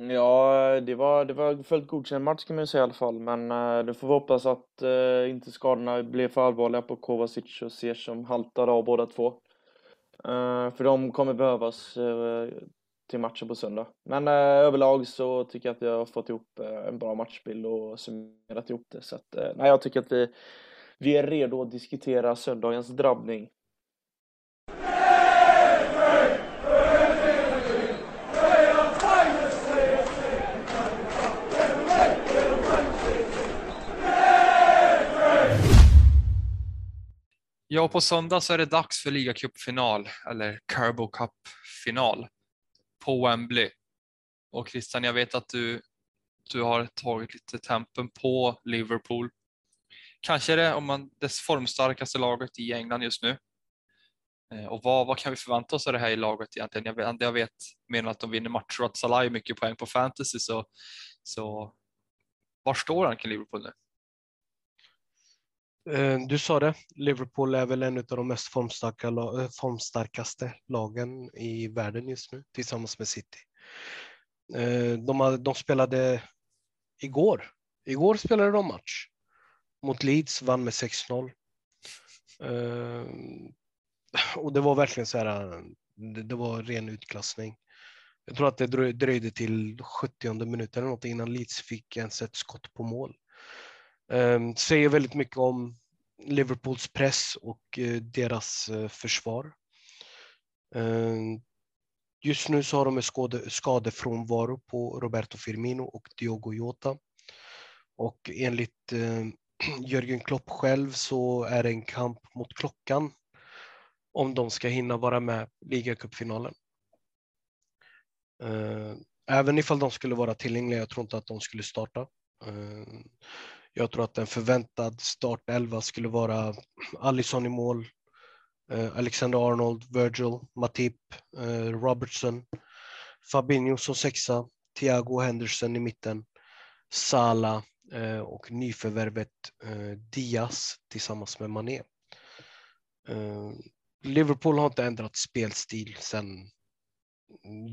Ja, det var, det var fullt godkänd match kan man ju säga i alla fall, men eh, det får vi hoppas att eh, inte skadorna blev för allvarliga på Kovacic och Ziyech som haltade av båda två. Eh, för de kommer behövas eh, till matchen på söndag. Men eh, överlag så tycker jag att vi har fått ihop eh, en bra matchbild och summerat ihop det. Så att, eh, nej, jag tycker att vi, vi är redo att diskutera söndagens drabbning. Ja, på söndag så är det dags för ligacupfinal eller Carbo Cup-final på Wembley. Och Christian, jag vet att du, du har tagit lite tempen på Liverpool. Kanske är det om man, dess formstarkaste laget i England just nu. Eh, och vad, vad kan vi förvänta oss av det här i laget egentligen? Jag vet, jag vet mer än att de vinner matcher och att Salah är mycket poäng på fantasy så, så var står han kring Liverpool nu? Eh, du sa det, Liverpool är väl en av de mest formstarka, eh, formstarkaste lagen i världen just nu tillsammans med City. Eh, de, de spelade igår. Igår spelade de match mot Leeds, vann med 6-0. Och det var verkligen så här, det var ren utklassning. Jag tror att det dröjde till 70 minuter eller något innan Leeds fick ens ett skott på mål. Ehm, säger väldigt mycket om Liverpools press och eh, deras eh, försvar. Ehm, just nu så har de en skade, skadefrånvaro på Roberto Firmino och Diogo Jota. Och enligt eh, Jörgen Klopp själv så är det en kamp mot klockan om de ska hinna vara med i ligacupfinalen. Eh, även ifall de skulle vara tillgängliga, jag tror inte att de skulle starta. Eh, jag tror att en förväntad startelva skulle vara Alisson i mål, eh, Alexander Arnold, Virgil, Matip, eh, Robertson, Fabinho som sexa, Thiago Henderson i mitten, Sala eh, och nyförvärvet Diaz tillsammans med Mané. Liverpool har inte ändrat spelstil sedan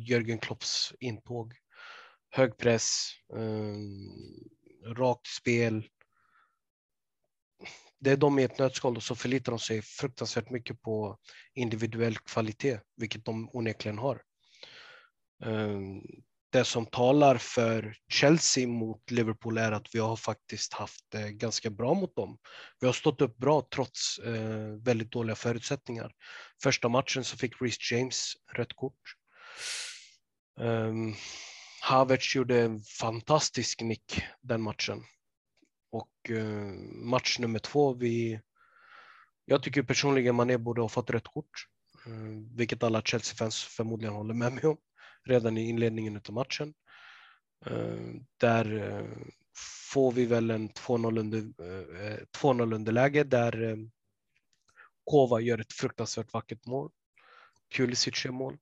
Jörgen Klopps intåg. Hög press, rakt spel. Det är de i ett nötskal och så förlitar de sig fruktansvärt mycket på individuell kvalitet, vilket de onekligen har. Ehm, det som talar för Chelsea mot Liverpool är att vi har faktiskt haft det ganska bra mot dem. Vi har stått upp bra trots eh, väldigt dåliga förutsättningar. Första matchen så fick Reece James rött kort. Ehm, Havertz gjorde en fantastisk nick den matchen. Och eh, match nummer två, vi, jag tycker personligen Mané borde ha fått rött kort, eh, vilket alla Chelsea-fans förmodligen håller med mig om redan i inledningen av matchen. Eh, där får vi väl en 2-0 under, underläge där Kova gör ett fruktansvärt vackert mål. Pulisic gör mål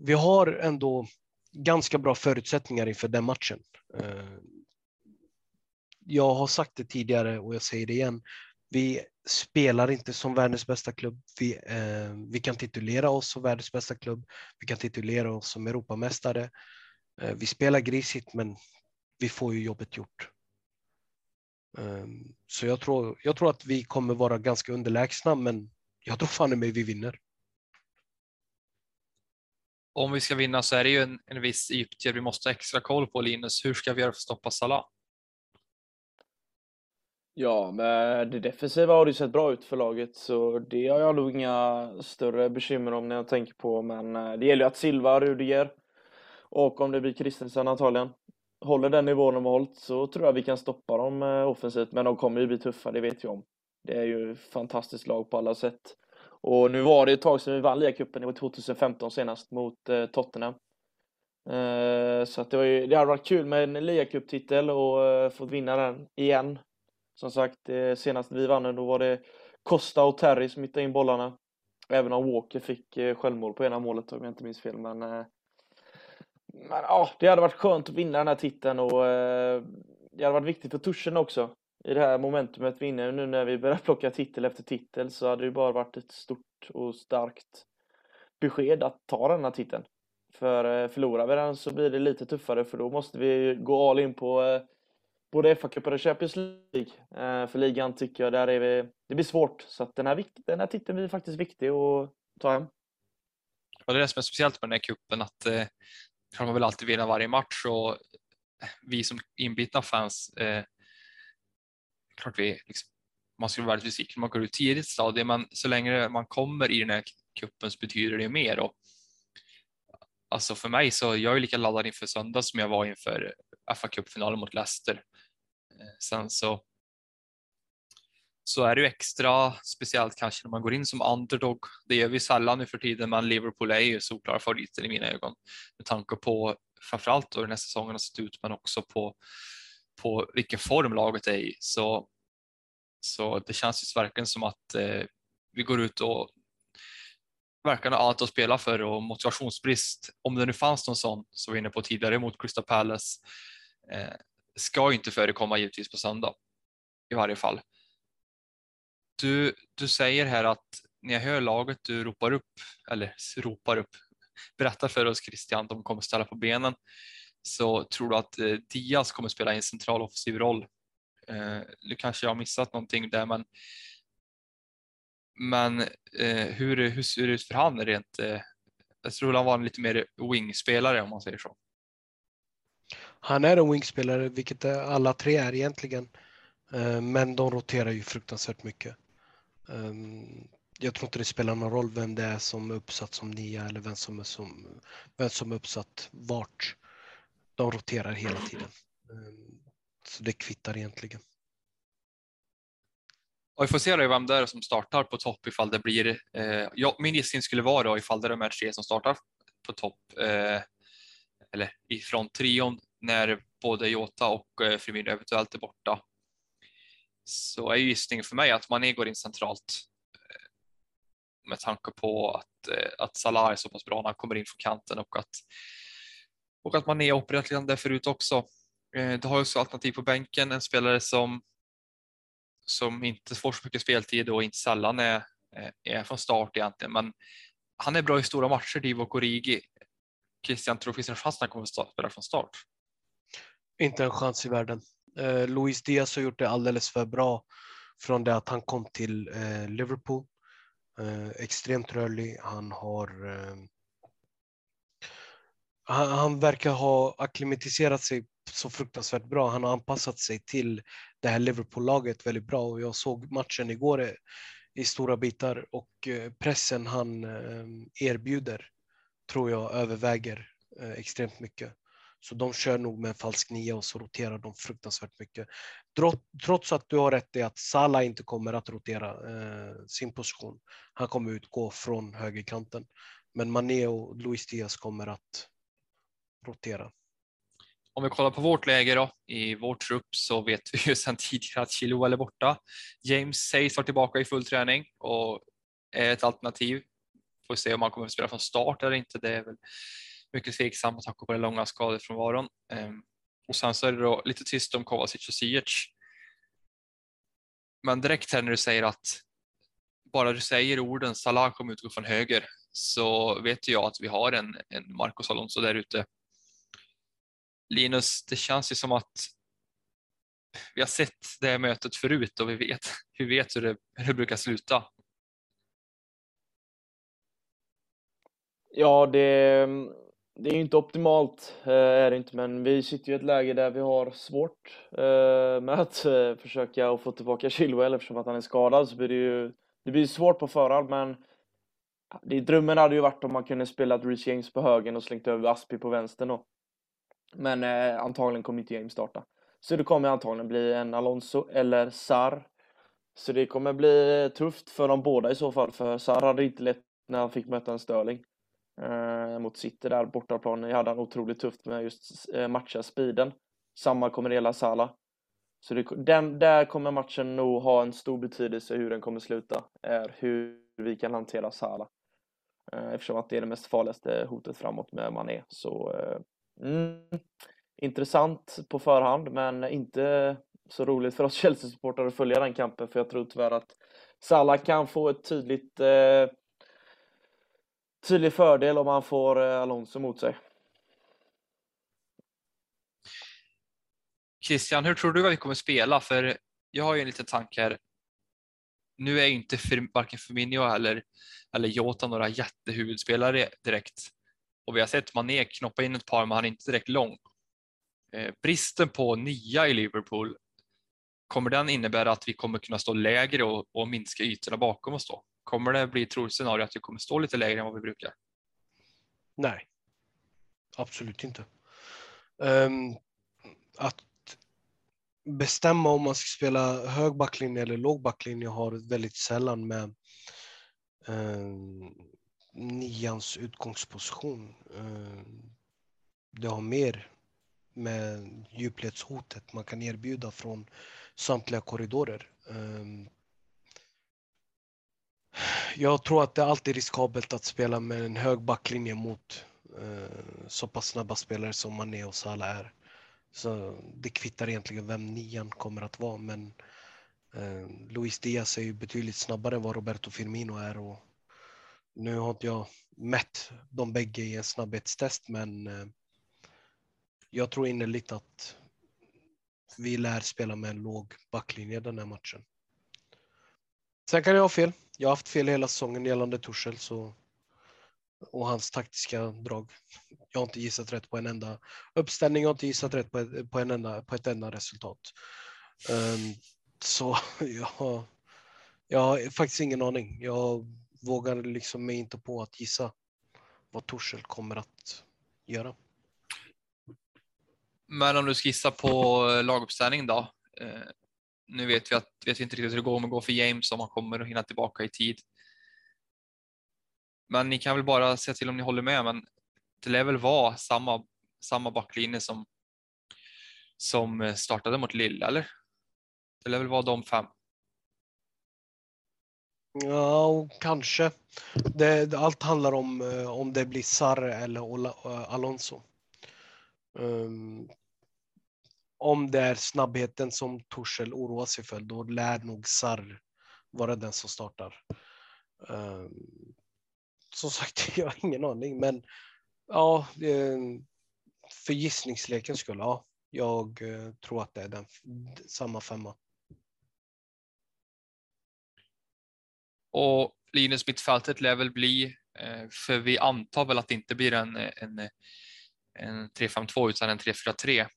vi har ändå ganska bra förutsättningar inför den matchen. Jag har sagt det tidigare och jag säger det igen. Vi spelar inte som världens bästa klubb. Vi, eh, vi kan titulera oss som världens bästa klubb. Vi kan titulera oss som Europamästare. Eh, vi spelar grisigt, men vi får ju jobbet gjort. Ehm, så jag tror, jag tror att vi kommer vara ganska underlägsna, men jag tror fan i mig vi vinner om vi ska vinna så är det ju en, en viss egyptier vi måste ha extra koll på Linus. Hur ska vi göra för att stoppa Salah? Ja, men det defensiva har ju sett bra ut för laget så det har jag nog inga större bekymmer om när jag tänker på. Men eh, det gäller ju att Silva, Rudiger och om det blir Christensen antagligen håller den nivån de har hållit så tror jag vi kan stoppa dem eh, offensivt. Men de kommer ju bli tuffa, det vet vi om. Det är ju ett fantastiskt lag på alla sätt. Och nu var det ett tag sedan vi vann ligacupen, det var 2015 senast mot eh, Tottenham. Så att det, var ju, det hade varit kul med en ligacuptitel och fått vinna den igen. Som sagt, eh, senast vi vann då var det Costa och Terry som hittade in bollarna. Även om Walker fick eh, självmål på ena målet om jag inte minns fel. Men, eh, men ja, det hade varit skönt att vinna den här titeln och det hade varit viktigt för Tuschen också i det här momentumet vi är inne nu när vi börjar plocka titel efter titel så hade det bara varit ett stort och starkt besked att ta den här titeln. För förlorar vi den så blir det lite tuffare för då måste vi gå all in på både FA-cupen och Champions League. Eh, för ligan tycker jag där är vi, det blir svårt. Så att den, här, den här titeln blir faktiskt viktig att ta hem. Och det är det som är speciellt med den här cupen att eh, man vill alltid vinna varje match och eh, vi som inbitna fans eh, klart vi, liksom, man skulle vara väldigt besviken om man går ut tidigt stadie, men så länge man kommer i den här kuppen så betyder det mer. Och, alltså för mig så jag är lika laddad inför söndag som jag var inför FA-cupfinalen mot Leicester. Eh, sen så så är det ju extra speciellt kanske när man går in som underdog. Det gör vi sällan nu för tiden, men Liverpool är ju solklara favoriter i mina ögon med tanke på framförallt hur den här säsongen har sett ut, men också på på vilken form laget är i. Så, så det känns ju verkligen som att eh, vi går ut och verkar ha allt att spela för och motivationsbrist, om det nu fanns någon sån, som vi var inne på tidigare mot Crystal Palace, eh, ska inte förekomma givetvis på söndag i varje fall. Du, du säger här att när jag hör laget du ropar upp, eller ropar upp, berättar för oss Christian, de kommer ställa på benen så tror du att eh, Diaz kommer spela en central offensiv roll. Eh, nu kanske jag har missat någonting där, men men eh, hur, hur ser det ut för han rent? Eh, jag tror han var en lite mer wingspelare om man säger så. Han är en wingspelare, vilket alla tre är egentligen. Eh, men de roterar ju fruktansvärt mycket. Ehm, jag tror inte det spelar någon roll vem det är som är uppsatt som nia eller vem som är, som, vem som är uppsatt vart de roterar hela tiden. Ehm, så det kvittar egentligen. Och vi får se då vem det är som startar på topp ifall det blir, eh, ja, min gissning skulle vara då ifall det är de här tre som startar på topp, eh, eller ifrån trion när både Jota och eh, Firmino eventuellt är borta. Så är gissningen för mig att Mané går in centralt eh, med tanke på att, eh, att Salah är så pass bra när han kommer in från kanten och att, och att Mané är opererat där förut också. Eh, det har också alternativ på bänken, en spelare som som inte får så mycket speltid och inte sällan är, är från start egentligen. Men han är bra i stora matcher, Divo Origi. Christian, tror du finns en chans att han kommer att spela från start? Inte en chans i världen. Eh, Luis Diaz har gjort det alldeles för bra från det att han kom till eh, Liverpool. Eh, extremt rörlig. Han har eh, han, han, verkar ha akklimatiserat sig så fruktansvärt bra. Han har anpassat sig till det här Liverpool-laget väldigt bra och jag såg matchen igår i stora bitar och eh, pressen han eh, erbjuder tror jag överväger eh, extremt mycket. Så de kör nog med en falsk nia och så roterar de fruktansvärt mycket. Trots att du har rätt i att Salah inte kommer att rotera eh, sin position. Han kommer utgå från högerkanten. Men Mané och Luis Diaz kommer att rotera. Om vi kollar på vårt läge då, i vår trupp så vet vi ju sedan tidigare att Chilwell är borta. James sägs vara tillbaka i full träning och är ett alternativ. Får se om han kommer att spela från start eller inte. Det är väl mycket tveksamt med tanke på den långa skadefrånvaron. Ehm, och sen så är det då lite tyst om Kovacic och Ziyech. Men direkt här när du säger att bara du säger orden Salah kommer utgå från höger så vet jag att vi har en, en Marcos Alonso där ute Linus, det känns ju som att vi har sett det här mötet förut och vi vet, vi vet hur, det, hur det brukar sluta. Ja, det, det är inte optimalt, eh, är det inte, men vi sitter ju i ett läge där vi har svårt eh, med att eh, försöka försöka få tillbaka Chilwell eftersom att han är skadad så blir det ju det blir svårt på förhand, men det, drömmen hade ju varit om man kunde spela Reece James på högen och slängt över Aspi på vänstern då. Men eh, antagligen kommer inte James starta. Så det kommer antagligen bli en Alonso eller Sar. Så det kommer bli tufft för dem båda i så fall, för Sar hade inte lätt när han fick möta en Sterling. Eh, mot City där bortaplan hade han otroligt tufft med just eh, matcha speeden. Samma kommer det gälla Salah. Så det, den, där kommer matchen nog ha en stor betydelse hur den kommer sluta, är hur vi kan hantera Salah. Eh, eftersom att det är det mest farligaste hotet framåt med Mané. Så eh, Mm. Intressant på förhand, men inte så roligt för oss Chelsea-supportrar att följa den kampen, för jag tror tyvärr att Salah kan få ett tydligt eh, tydlig fördel om han får eh, Alonso mot sig. Christian, hur tror du att vi kommer spela? För jag har ju en liten tanke här. Nu är ju inte för, varken Firmino eller, eller Jota några jättehuvudspelare direkt och vi har sett Mané knoppa in ett par, men han är inte direkt lång. Eh, bristen på nia i Liverpool, kommer den innebära att vi kommer kunna stå lägre och, och minska ytorna bakom oss då? Kommer det bli troligt scenario att vi kommer stå lite lägre än vad vi brukar? Nej, absolut inte. Um, att bestämma om man ska spela hög backlinje eller låg backlinje har väldigt sällan med um, nians utgångsposition. Um, det har mer med djupledshotet man kan erbjuda från samtliga korridorer. Um, jag tror att det alltid är riskabelt att spela med en hög backlinje mot eh, så pass snabba spelare som Mané och Salah är. Så det kvittar egentligen vem nian kommer att vara, men eh, Luis Diaz är ju betydligt snabbare än vad Roberto Firmino är och nu har inte jag mätt de bägge i en snabbhetstest, men eh, jag tror innerligt att vi lär spela med en låg backlinje den här matchen. Sen kan jag ha fel. Jag har haft fel hela säsongen gällande Torshäll så och hans taktiska drag. Jag har inte gissat rätt på en enda uppställning. Jag har inte gissat rätt på ett, på en enda, på ett enda resultat. Um, så jag, jag har faktiskt ingen aning. Jag vågar liksom mig inte på att gissa vad Torshäll kommer att göra. Men om du ska gissa på laguppställning då? Eh, nu vet vi att vet vi inte riktigt hur det går med går för James om han kommer att hinna tillbaka i tid. Men ni kan väl bara säga till om ni håller med, men det lär väl vara samma, samma backlinje som, som startade mot Lille, eller? Det lär väl vara de fem? Ja, kanske. Det, allt handlar om eh, om det blir Sarre eller eh, Alonso. Um, om det är snabbheten som Torshäll oroar sig för, då lär nog Sarr vara den som startar. Um, som sagt, jag har ingen aning, men ja, ehm, för gissningslekens skull, ja, jag eh, tror att det är den, samma femma. Och Linus mittfältet lär väl bli, eh, för vi antar väl att det inte blir en, en, en 3-5-2 utan en 3-4-3.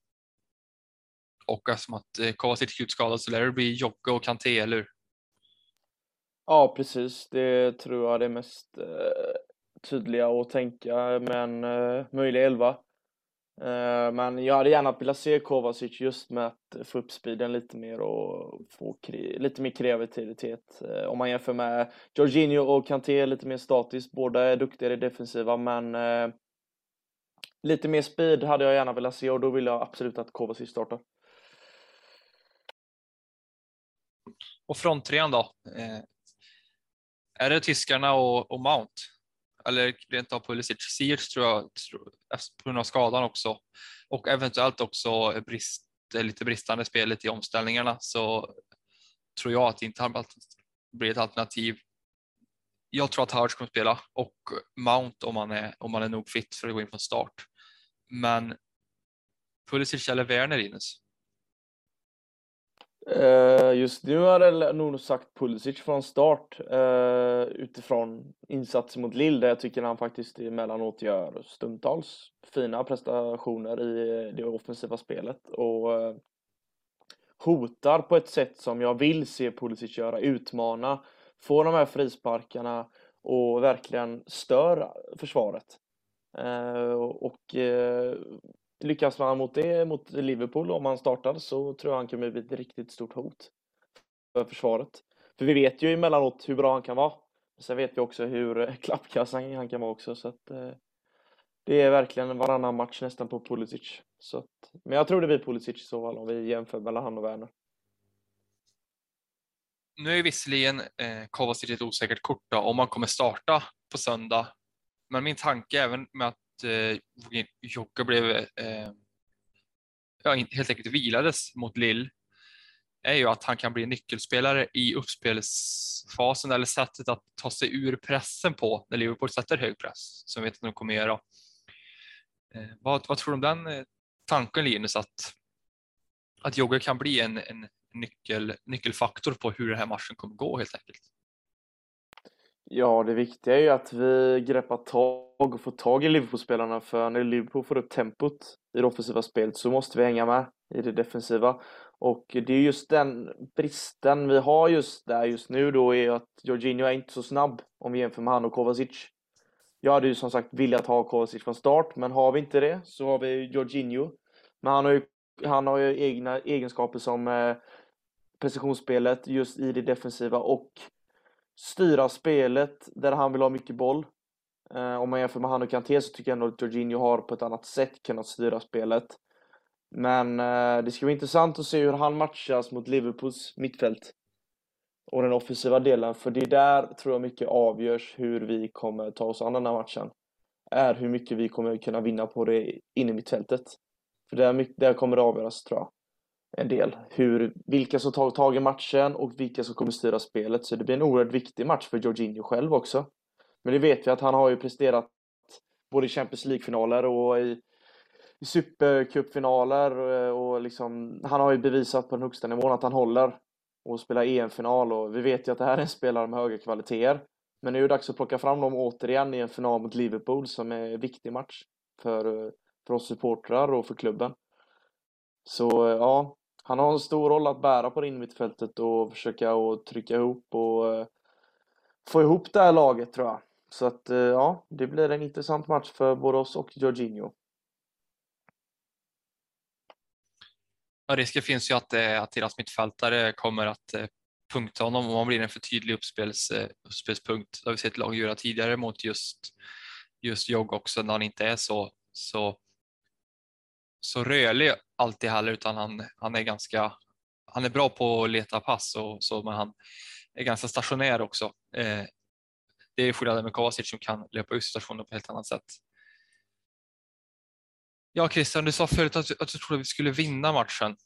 Och eftersom att eh, Kovacic är skadad så lär det bli Jocke och Kanté, eller hur? Ja, precis. Det tror jag är det mest eh, tydliga att tänka med en eh, möjlig elva. Eh, men jag hade gärna velat se Kovacic just med att få upp speeden lite mer och få lite mer kreativitet. Eh, om man jämför med Jorginho och Kanté, lite mer statiskt. Båda är duktigare i defensiva, men eh, lite mer speed hade jag gärna velat se och då vill jag absolut att Kovacic startar. Och fronttrean då? Är det tyskarna och, och Mount? Eller rent av Pulisic. Ziyech tror jag, på grund av skadan också, och eventuellt också brist, lite bristande spelet i omställningarna, så tror jag att det inte blir ett alternativ. Jag tror att Hurts kommer spela och Mount om man är, om man är nog fit för att gå in från start. Men Pulisic eller Werner, Ines? Eh, just nu har jag nog sagt Pulisic från start eh, utifrån insatser mot Lill där jag tycker han faktiskt emellanåt gör stundtals fina prestationer i det offensiva spelet och eh, hotar på ett sätt som jag vill se Pulisic göra, utmana, få de här frisparkarna och verkligen störa försvaret. och Lyckas man mot det mot Liverpool om han startar så tror jag han kan bli ett riktigt stort hot för försvaret. För vi vet ju emellanåt hur bra han kan vara. Sen vet vi också hur eh, klappkass han kan vara också så att eh, det är verkligen varannan match nästan på Pulisic. Så att, men jag tror det blir Pulisic i så fall om vi jämför mellan han och Werner. Nu är visserligen eh, Kovacic ett osäkert kort då, om han kommer starta på söndag. Men min tanke även med att eh, Jocke blev eh, ja, helt enkelt vilades mot Lill är ju att han kan bli nyckelspelare i uppspelsfasen eller sättet att ta sig ur pressen på när Liverpool sätter hög press som vi vet att de kommer göra. Eh, vad, vad, tror du om den eh, tanken Linus att, att Jogge kan bli en, en nyckel, nyckelfaktor på hur den här matchen kommer gå helt enkelt? Ja, det viktiga är ju att vi greppar tag och får tag i Liverpool-spelarna för när Liverpool får upp tempot i det offensiva spelet så måste vi hänga med i det defensiva. Och det är just den bristen vi har just där just nu då är att Jorginho är inte så snabb om vi jämför med han och Kovacic. Jag hade ju som sagt velat ha Kovacic från start, men har vi inte det så har vi Jorginho. Men han har ju, han har ju egna egenskaper som eh, precisionsspelet just i det defensiva och styra spelet där han vill ha mycket boll. Eh, om man jämför med han och Kanté så tycker jag ändå att Jorginho har på ett annat sätt kunnat styra spelet. Men eh, det ska bli intressant att se hur han matchas mot Liverpools mittfält och den offensiva delen, för det är där tror jag mycket avgörs hur vi kommer ta oss an den här matchen. Är hur mycket vi kommer kunna vinna på det inne i mittfältet. För där, där kommer det avgöras tror jag en del. Hur, vilka som tar tag i matchen och vilka som kommer styra spelet. Så det blir en oerhört viktig match för Jorginho själv också. Men det vet vi att han har ju presterat både i Champions League-finaler och i, i eh, och liksom, han har ju bevisat på den högsta nivån att han håller och spelar EM-final och vi vet ju att det här är en spelare med höga kvaliteter. Men nu är det dags att plocka fram dem återigen i en final mot Liverpool som är en viktig match för, eh, för oss supportrar och för klubben. Så eh, ja, han har en stor roll att bära på det innermittfältet och försöka och trycka ihop och eh, få ihop det här laget tror jag. Så att eh, ja, det blir en intressant match för både oss och Jorginho. Ja, risken finns ju att, eh, att deras mittfältare kommer att punkta honom om han blir en för tydlig uppspels, uppspelspunkt. Det har vi sett lag göra tidigare mot just, just Jogg också när han inte är så, så, så rörlig alltid heller utan han, han är ganska han är bra på att leta pass och så men han är ganska stationär också. Eh, det är skillnaden med Kovacic som kan löpa ut situationer på ett helt annat sätt. Ja, Christian, du sa förut att, att du trodde vi skulle vinna matchen.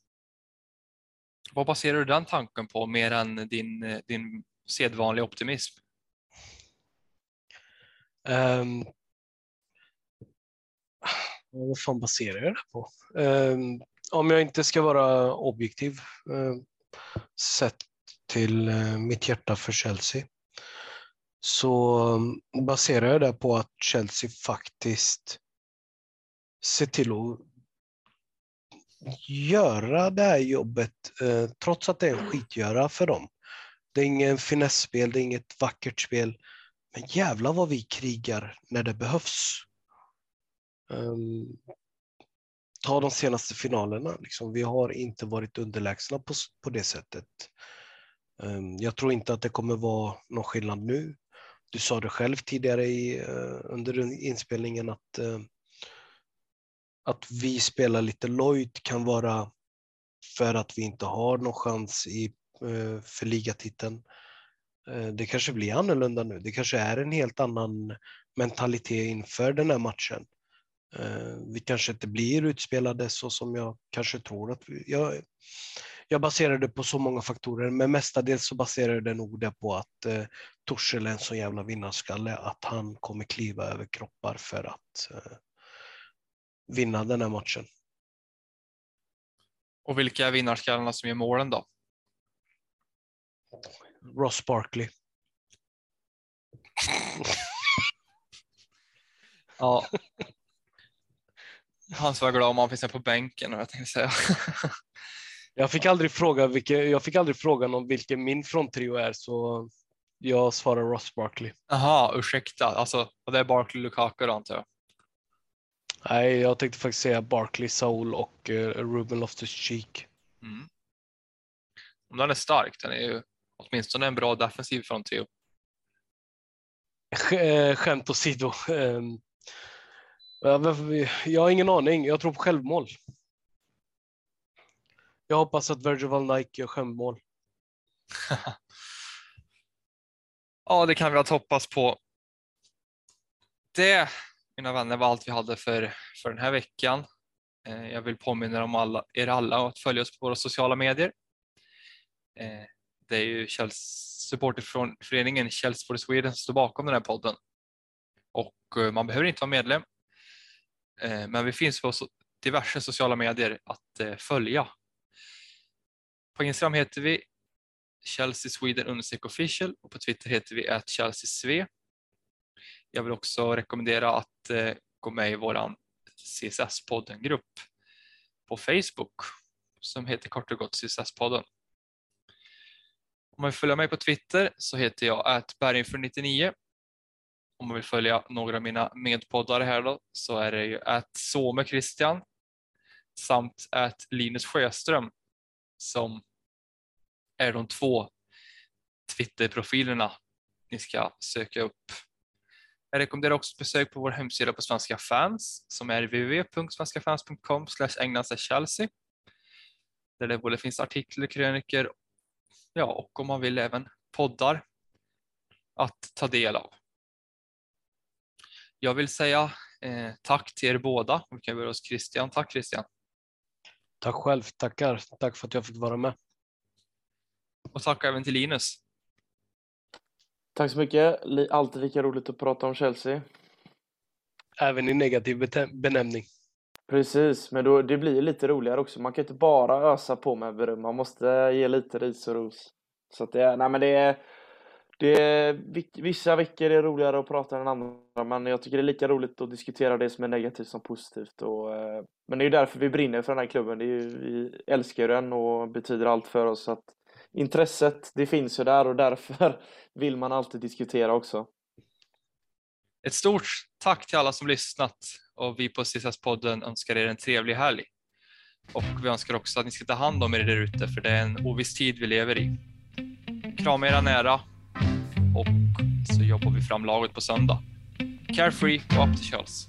Vad baserar du den tanken på mer än din, din sedvanliga optimism? Um, vad fan baserar jag det på? Um, om jag inte ska vara objektiv uh, sett till uh, mitt hjärta för Chelsea så um, baserar jag det på att Chelsea faktiskt ser till att göra det här jobbet eh, trots att det är en skitgöra för dem. Det är ingen finessspel, det är inget vackert spel. Men jävla vad vi krigar när det behövs. Um, ta de senaste finalerna. Liksom. Vi har inte varit underlägsna på, på det sättet. Um, jag tror inte att det kommer vara någon skillnad nu. Du sa det själv tidigare i, uh, under inspelningen att uh, att vi spelar lite lojt kan vara för att vi inte har någon chans i, uh, för ligatiteln. Det kanske blir annorlunda nu. Det kanske är en helt annan mentalitet inför den här matchen. Vi kanske inte blir utspelade så som jag kanske tror att vi... Jag, jag baserar det på så många faktorer, men mestadels så baserar jag det nog det på att eh, Torshäll är en så jävla vinnarskalle att han kommer kliva över kroppar för att eh, vinna den här matchen. Och vilka är vinnarskallarna som gör målen då? Ross Barkley. ja. Han ska vara glad om han finns på bänken jag tänkte säga. Jag fick aldrig fråga vilken, jag fick aldrig frågan om vilken min fronttrio är så jag svarar Ross Barkley. Jaha, ursäkta. Alltså, och det är Barkley Lukaku då antar jag? Nej, jag tänkte faktiskt säga Barkley, Saul och uh, Ruben Loftus-Cheek. Mm. Den är stark. Den är ju åtminstone en bra defensiv fronttrio. Eh, skämt åsido. Ehm, jag har ingen aning. Jag tror på självmål. Jag hoppas att Virgil van Dijk gör självmål. ja, det kan vi att hoppas på. Det, mina vänner, var allt vi hade för, för den här veckan. Eh, jag vill påminna om alla, er alla att följa oss på våra sociala medier. Eh, det är ju supporterföreningen Chelsea Sweden som står bakom den här podden. Och eh, man behöver inte vara medlem. Eh, men vi finns på diverse sociala medier att eh, följa på Instagram heter vi Chelsea Sweden official och på Twitter heter vi att Chelsea Jag vill också rekommendera att eh, gå med i våran CSS-podden-grupp på Facebook som heter kort och gott CSS-podden. Om man vill följa mig på Twitter så heter jag atberginför99. Om man vill följa några av mina medpoddare här då så är det ju att Some Christian samt att Linus Sjöström som är de två Twitterprofilerna ni ska söka upp. Jag rekommenderar också besök på vår hemsida på Svenska fans som är www.svenskafans.com ägna sig Chelsea. Där det både finns artiklar, kröniker ja, och om man vill även poddar att ta del av. Jag vill säga eh, tack till er båda. Vi kan börja hos Christian. Tack Christian. Tack själv, tackar. Tack för att jag fick vara med. Och tack även till Linus. Tack så mycket. Alltid lika roligt att prata om Chelsea. Även i negativ benämning. Precis, men då, det blir lite roligare också. Man kan inte bara ösa på med beröm, man måste ge lite ris och ros. Så att det, nej men det är, det är, vissa veckor är roligare att prata än andra, men jag tycker det är lika roligt att diskutera det som är negativt som positivt. Och, eh, men det är ju därför vi brinner för den här klubben. Det är ju, vi älskar den och betyder allt för oss. Att intresset, det finns ju där och därför vill man alltid diskutera också. Ett stort tack till alla som lyssnat och vi på CSS-podden önskar er en trevlig helg. Och vi önskar också att ni ska ta hand om er där ute för det är en oviss tid vi lever i. Krama era nära och så jobbar vi fram laget på söndag. Carefree och up to Charles.